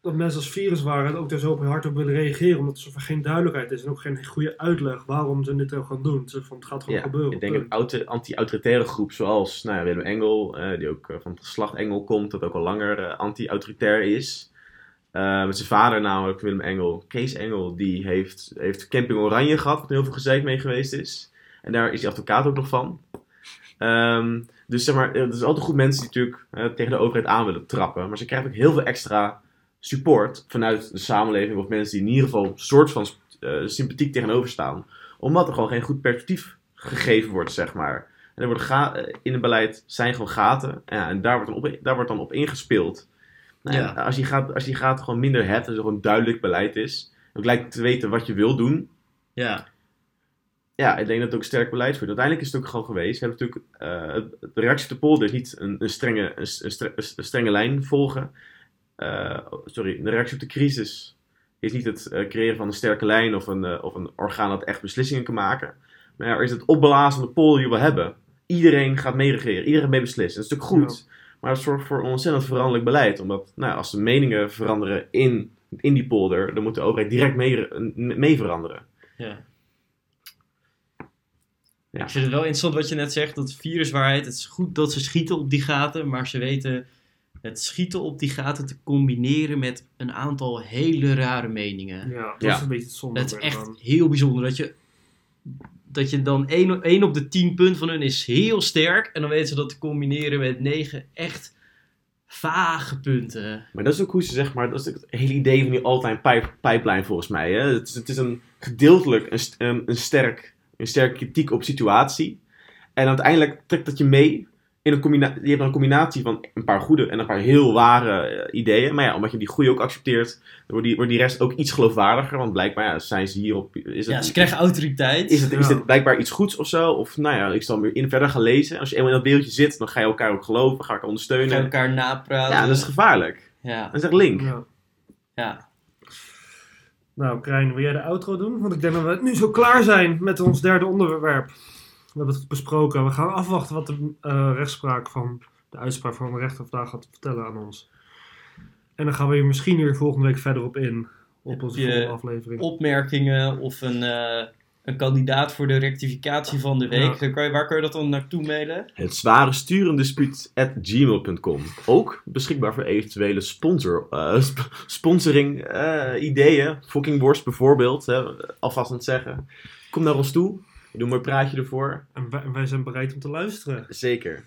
dat mensen als virus waren ook daar zo op hard op willen reageren. Omdat er geen duidelijkheid is en ook geen goede uitleg waarom ze dit gaan doen. Ze van het gaat gewoon Ja, gebeuren. ik denk een anti-autoritaire groep zoals nou ja, Willem Engel, eh, die ook eh, van het geslacht Engel komt, dat ook al langer eh, anti-autoritair is. Met zijn vader namelijk, Willem Engel, Kees Engel, die heeft, heeft Camping Oranje gehad, wat heel veel gezeik mee geweest is. En daar is hij advocaat ook nog van. Ehm, dus zeg maar, er zijn altijd goed mensen die natuurlijk eh, tegen de overheid aan willen trappen. Maar ze krijgen ook heel veel extra support vanuit de samenleving of mensen die in ieder geval een soort van eh, sympathiek tegenover staan. Omdat er gewoon geen goed perspectief gegeven wordt, zeg maar. En er worden ga- eh, in het beleid zijn gewoon gaten. Ja, en daar wordt, dan op, daar wordt dan op ingespeeld. Nou, Ja. en als, je gaat, als je gaat gewoon minder hebt en er gewoon duidelijk beleid is. Ook lijkt te weten wat je wil doen. Ja, Ja, ik denk dat het ook sterk beleid voert. Uiteindelijk is het ook gewoon geweest. We hebben natuurlijk, eh, de reactie op de polder is niet een, een, strenge, een, een stre- een strenge lijn volgen. Eh, sorry, de reactie op de crisis is niet het eh, creëren van een sterke lijn of een, of een orgaan dat echt beslissingen kan maken. Maar er is het opblazen van de polder die we hebben. Iedereen gaat meeregeren, iedereen mee beslissen. Dat is natuurlijk goed. Maar het zorgt voor een ontzettend veranderlijk beleid. Omdat nou, als de meningen veranderen in, in die polder, dan moet de overheid direct mee, mee veranderen. ja. Ja. Ik vind het wel interessant wat je net zegt, dat viruswaarheid. Het is goed dat ze schieten op die gaten, maar ze weten het schieten op die gaten te combineren met een aantal hele rare meningen. Ja, dat Ja. is een beetje het zonde. Het is echt heel bijzonder dat je, dat je dan 1 op de 10 punten van hun is heel sterk. En dan weten ze dat te combineren met 9 echt vage punten. Maar dat is ook hoe ze zeg maar, dat is ook het hele idee van die all-time pip- pipeline volgens mij. Hè? Het, is, het is een gedeeltelijk een, een, een, sterk, een sterke kritiek op situatie. En uiteindelijk trekt dat je mee in een combinatie. Je hebt een combinatie van een paar goede en een paar heel ware eh, ideeën. Maar ja, omdat je die goede ook accepteert, dan wordt die, wordt die rest ook iets geloofwaardiger. Want blijkbaar ja, zijn ze hierop. Is het, Ja, ze krijgen autoriteit. is, het, is dit blijkbaar iets goeds of zo? Of nou ja, ik zal meer in verder gaan lezen. Als je eenmaal in dat beeldje zit, dan ga je elkaar ook geloven, ga je elkaar Gaan ondersteunen. elkaar napraten. Ja, dat is gevaarlijk. ja. Dat is echt link. Ja. Nou, Krijn, wil jij de outro doen? Want ik denk dat we nu zo klaar zijn met ons derde onderwerp. We hebben het besproken. We gaan afwachten wat de eh, rechtspraak van de uitspraak van de rechter vandaag gaat vertellen aan ons. En dan gaan we hier misschien weer volgende week verder op in. Op onze volgende aflevering. opmerkingen of een, eh, een kandidaat voor de rectificatie van de week, Ja. kan je, waar kan je dat dan naartoe mailen? Het zware sturendispuut at gmail.com. Ook beschikbaar voor eventuele sponsor, eh, sp- sponsoring eh, ideeën. Fucking Worst bijvoorbeeld, hè, alvast aan het zeggen. Kom naar ons toe. We doen een mooi praatje ervoor. En wij, en wij zijn bereid om te luisteren. Zeker.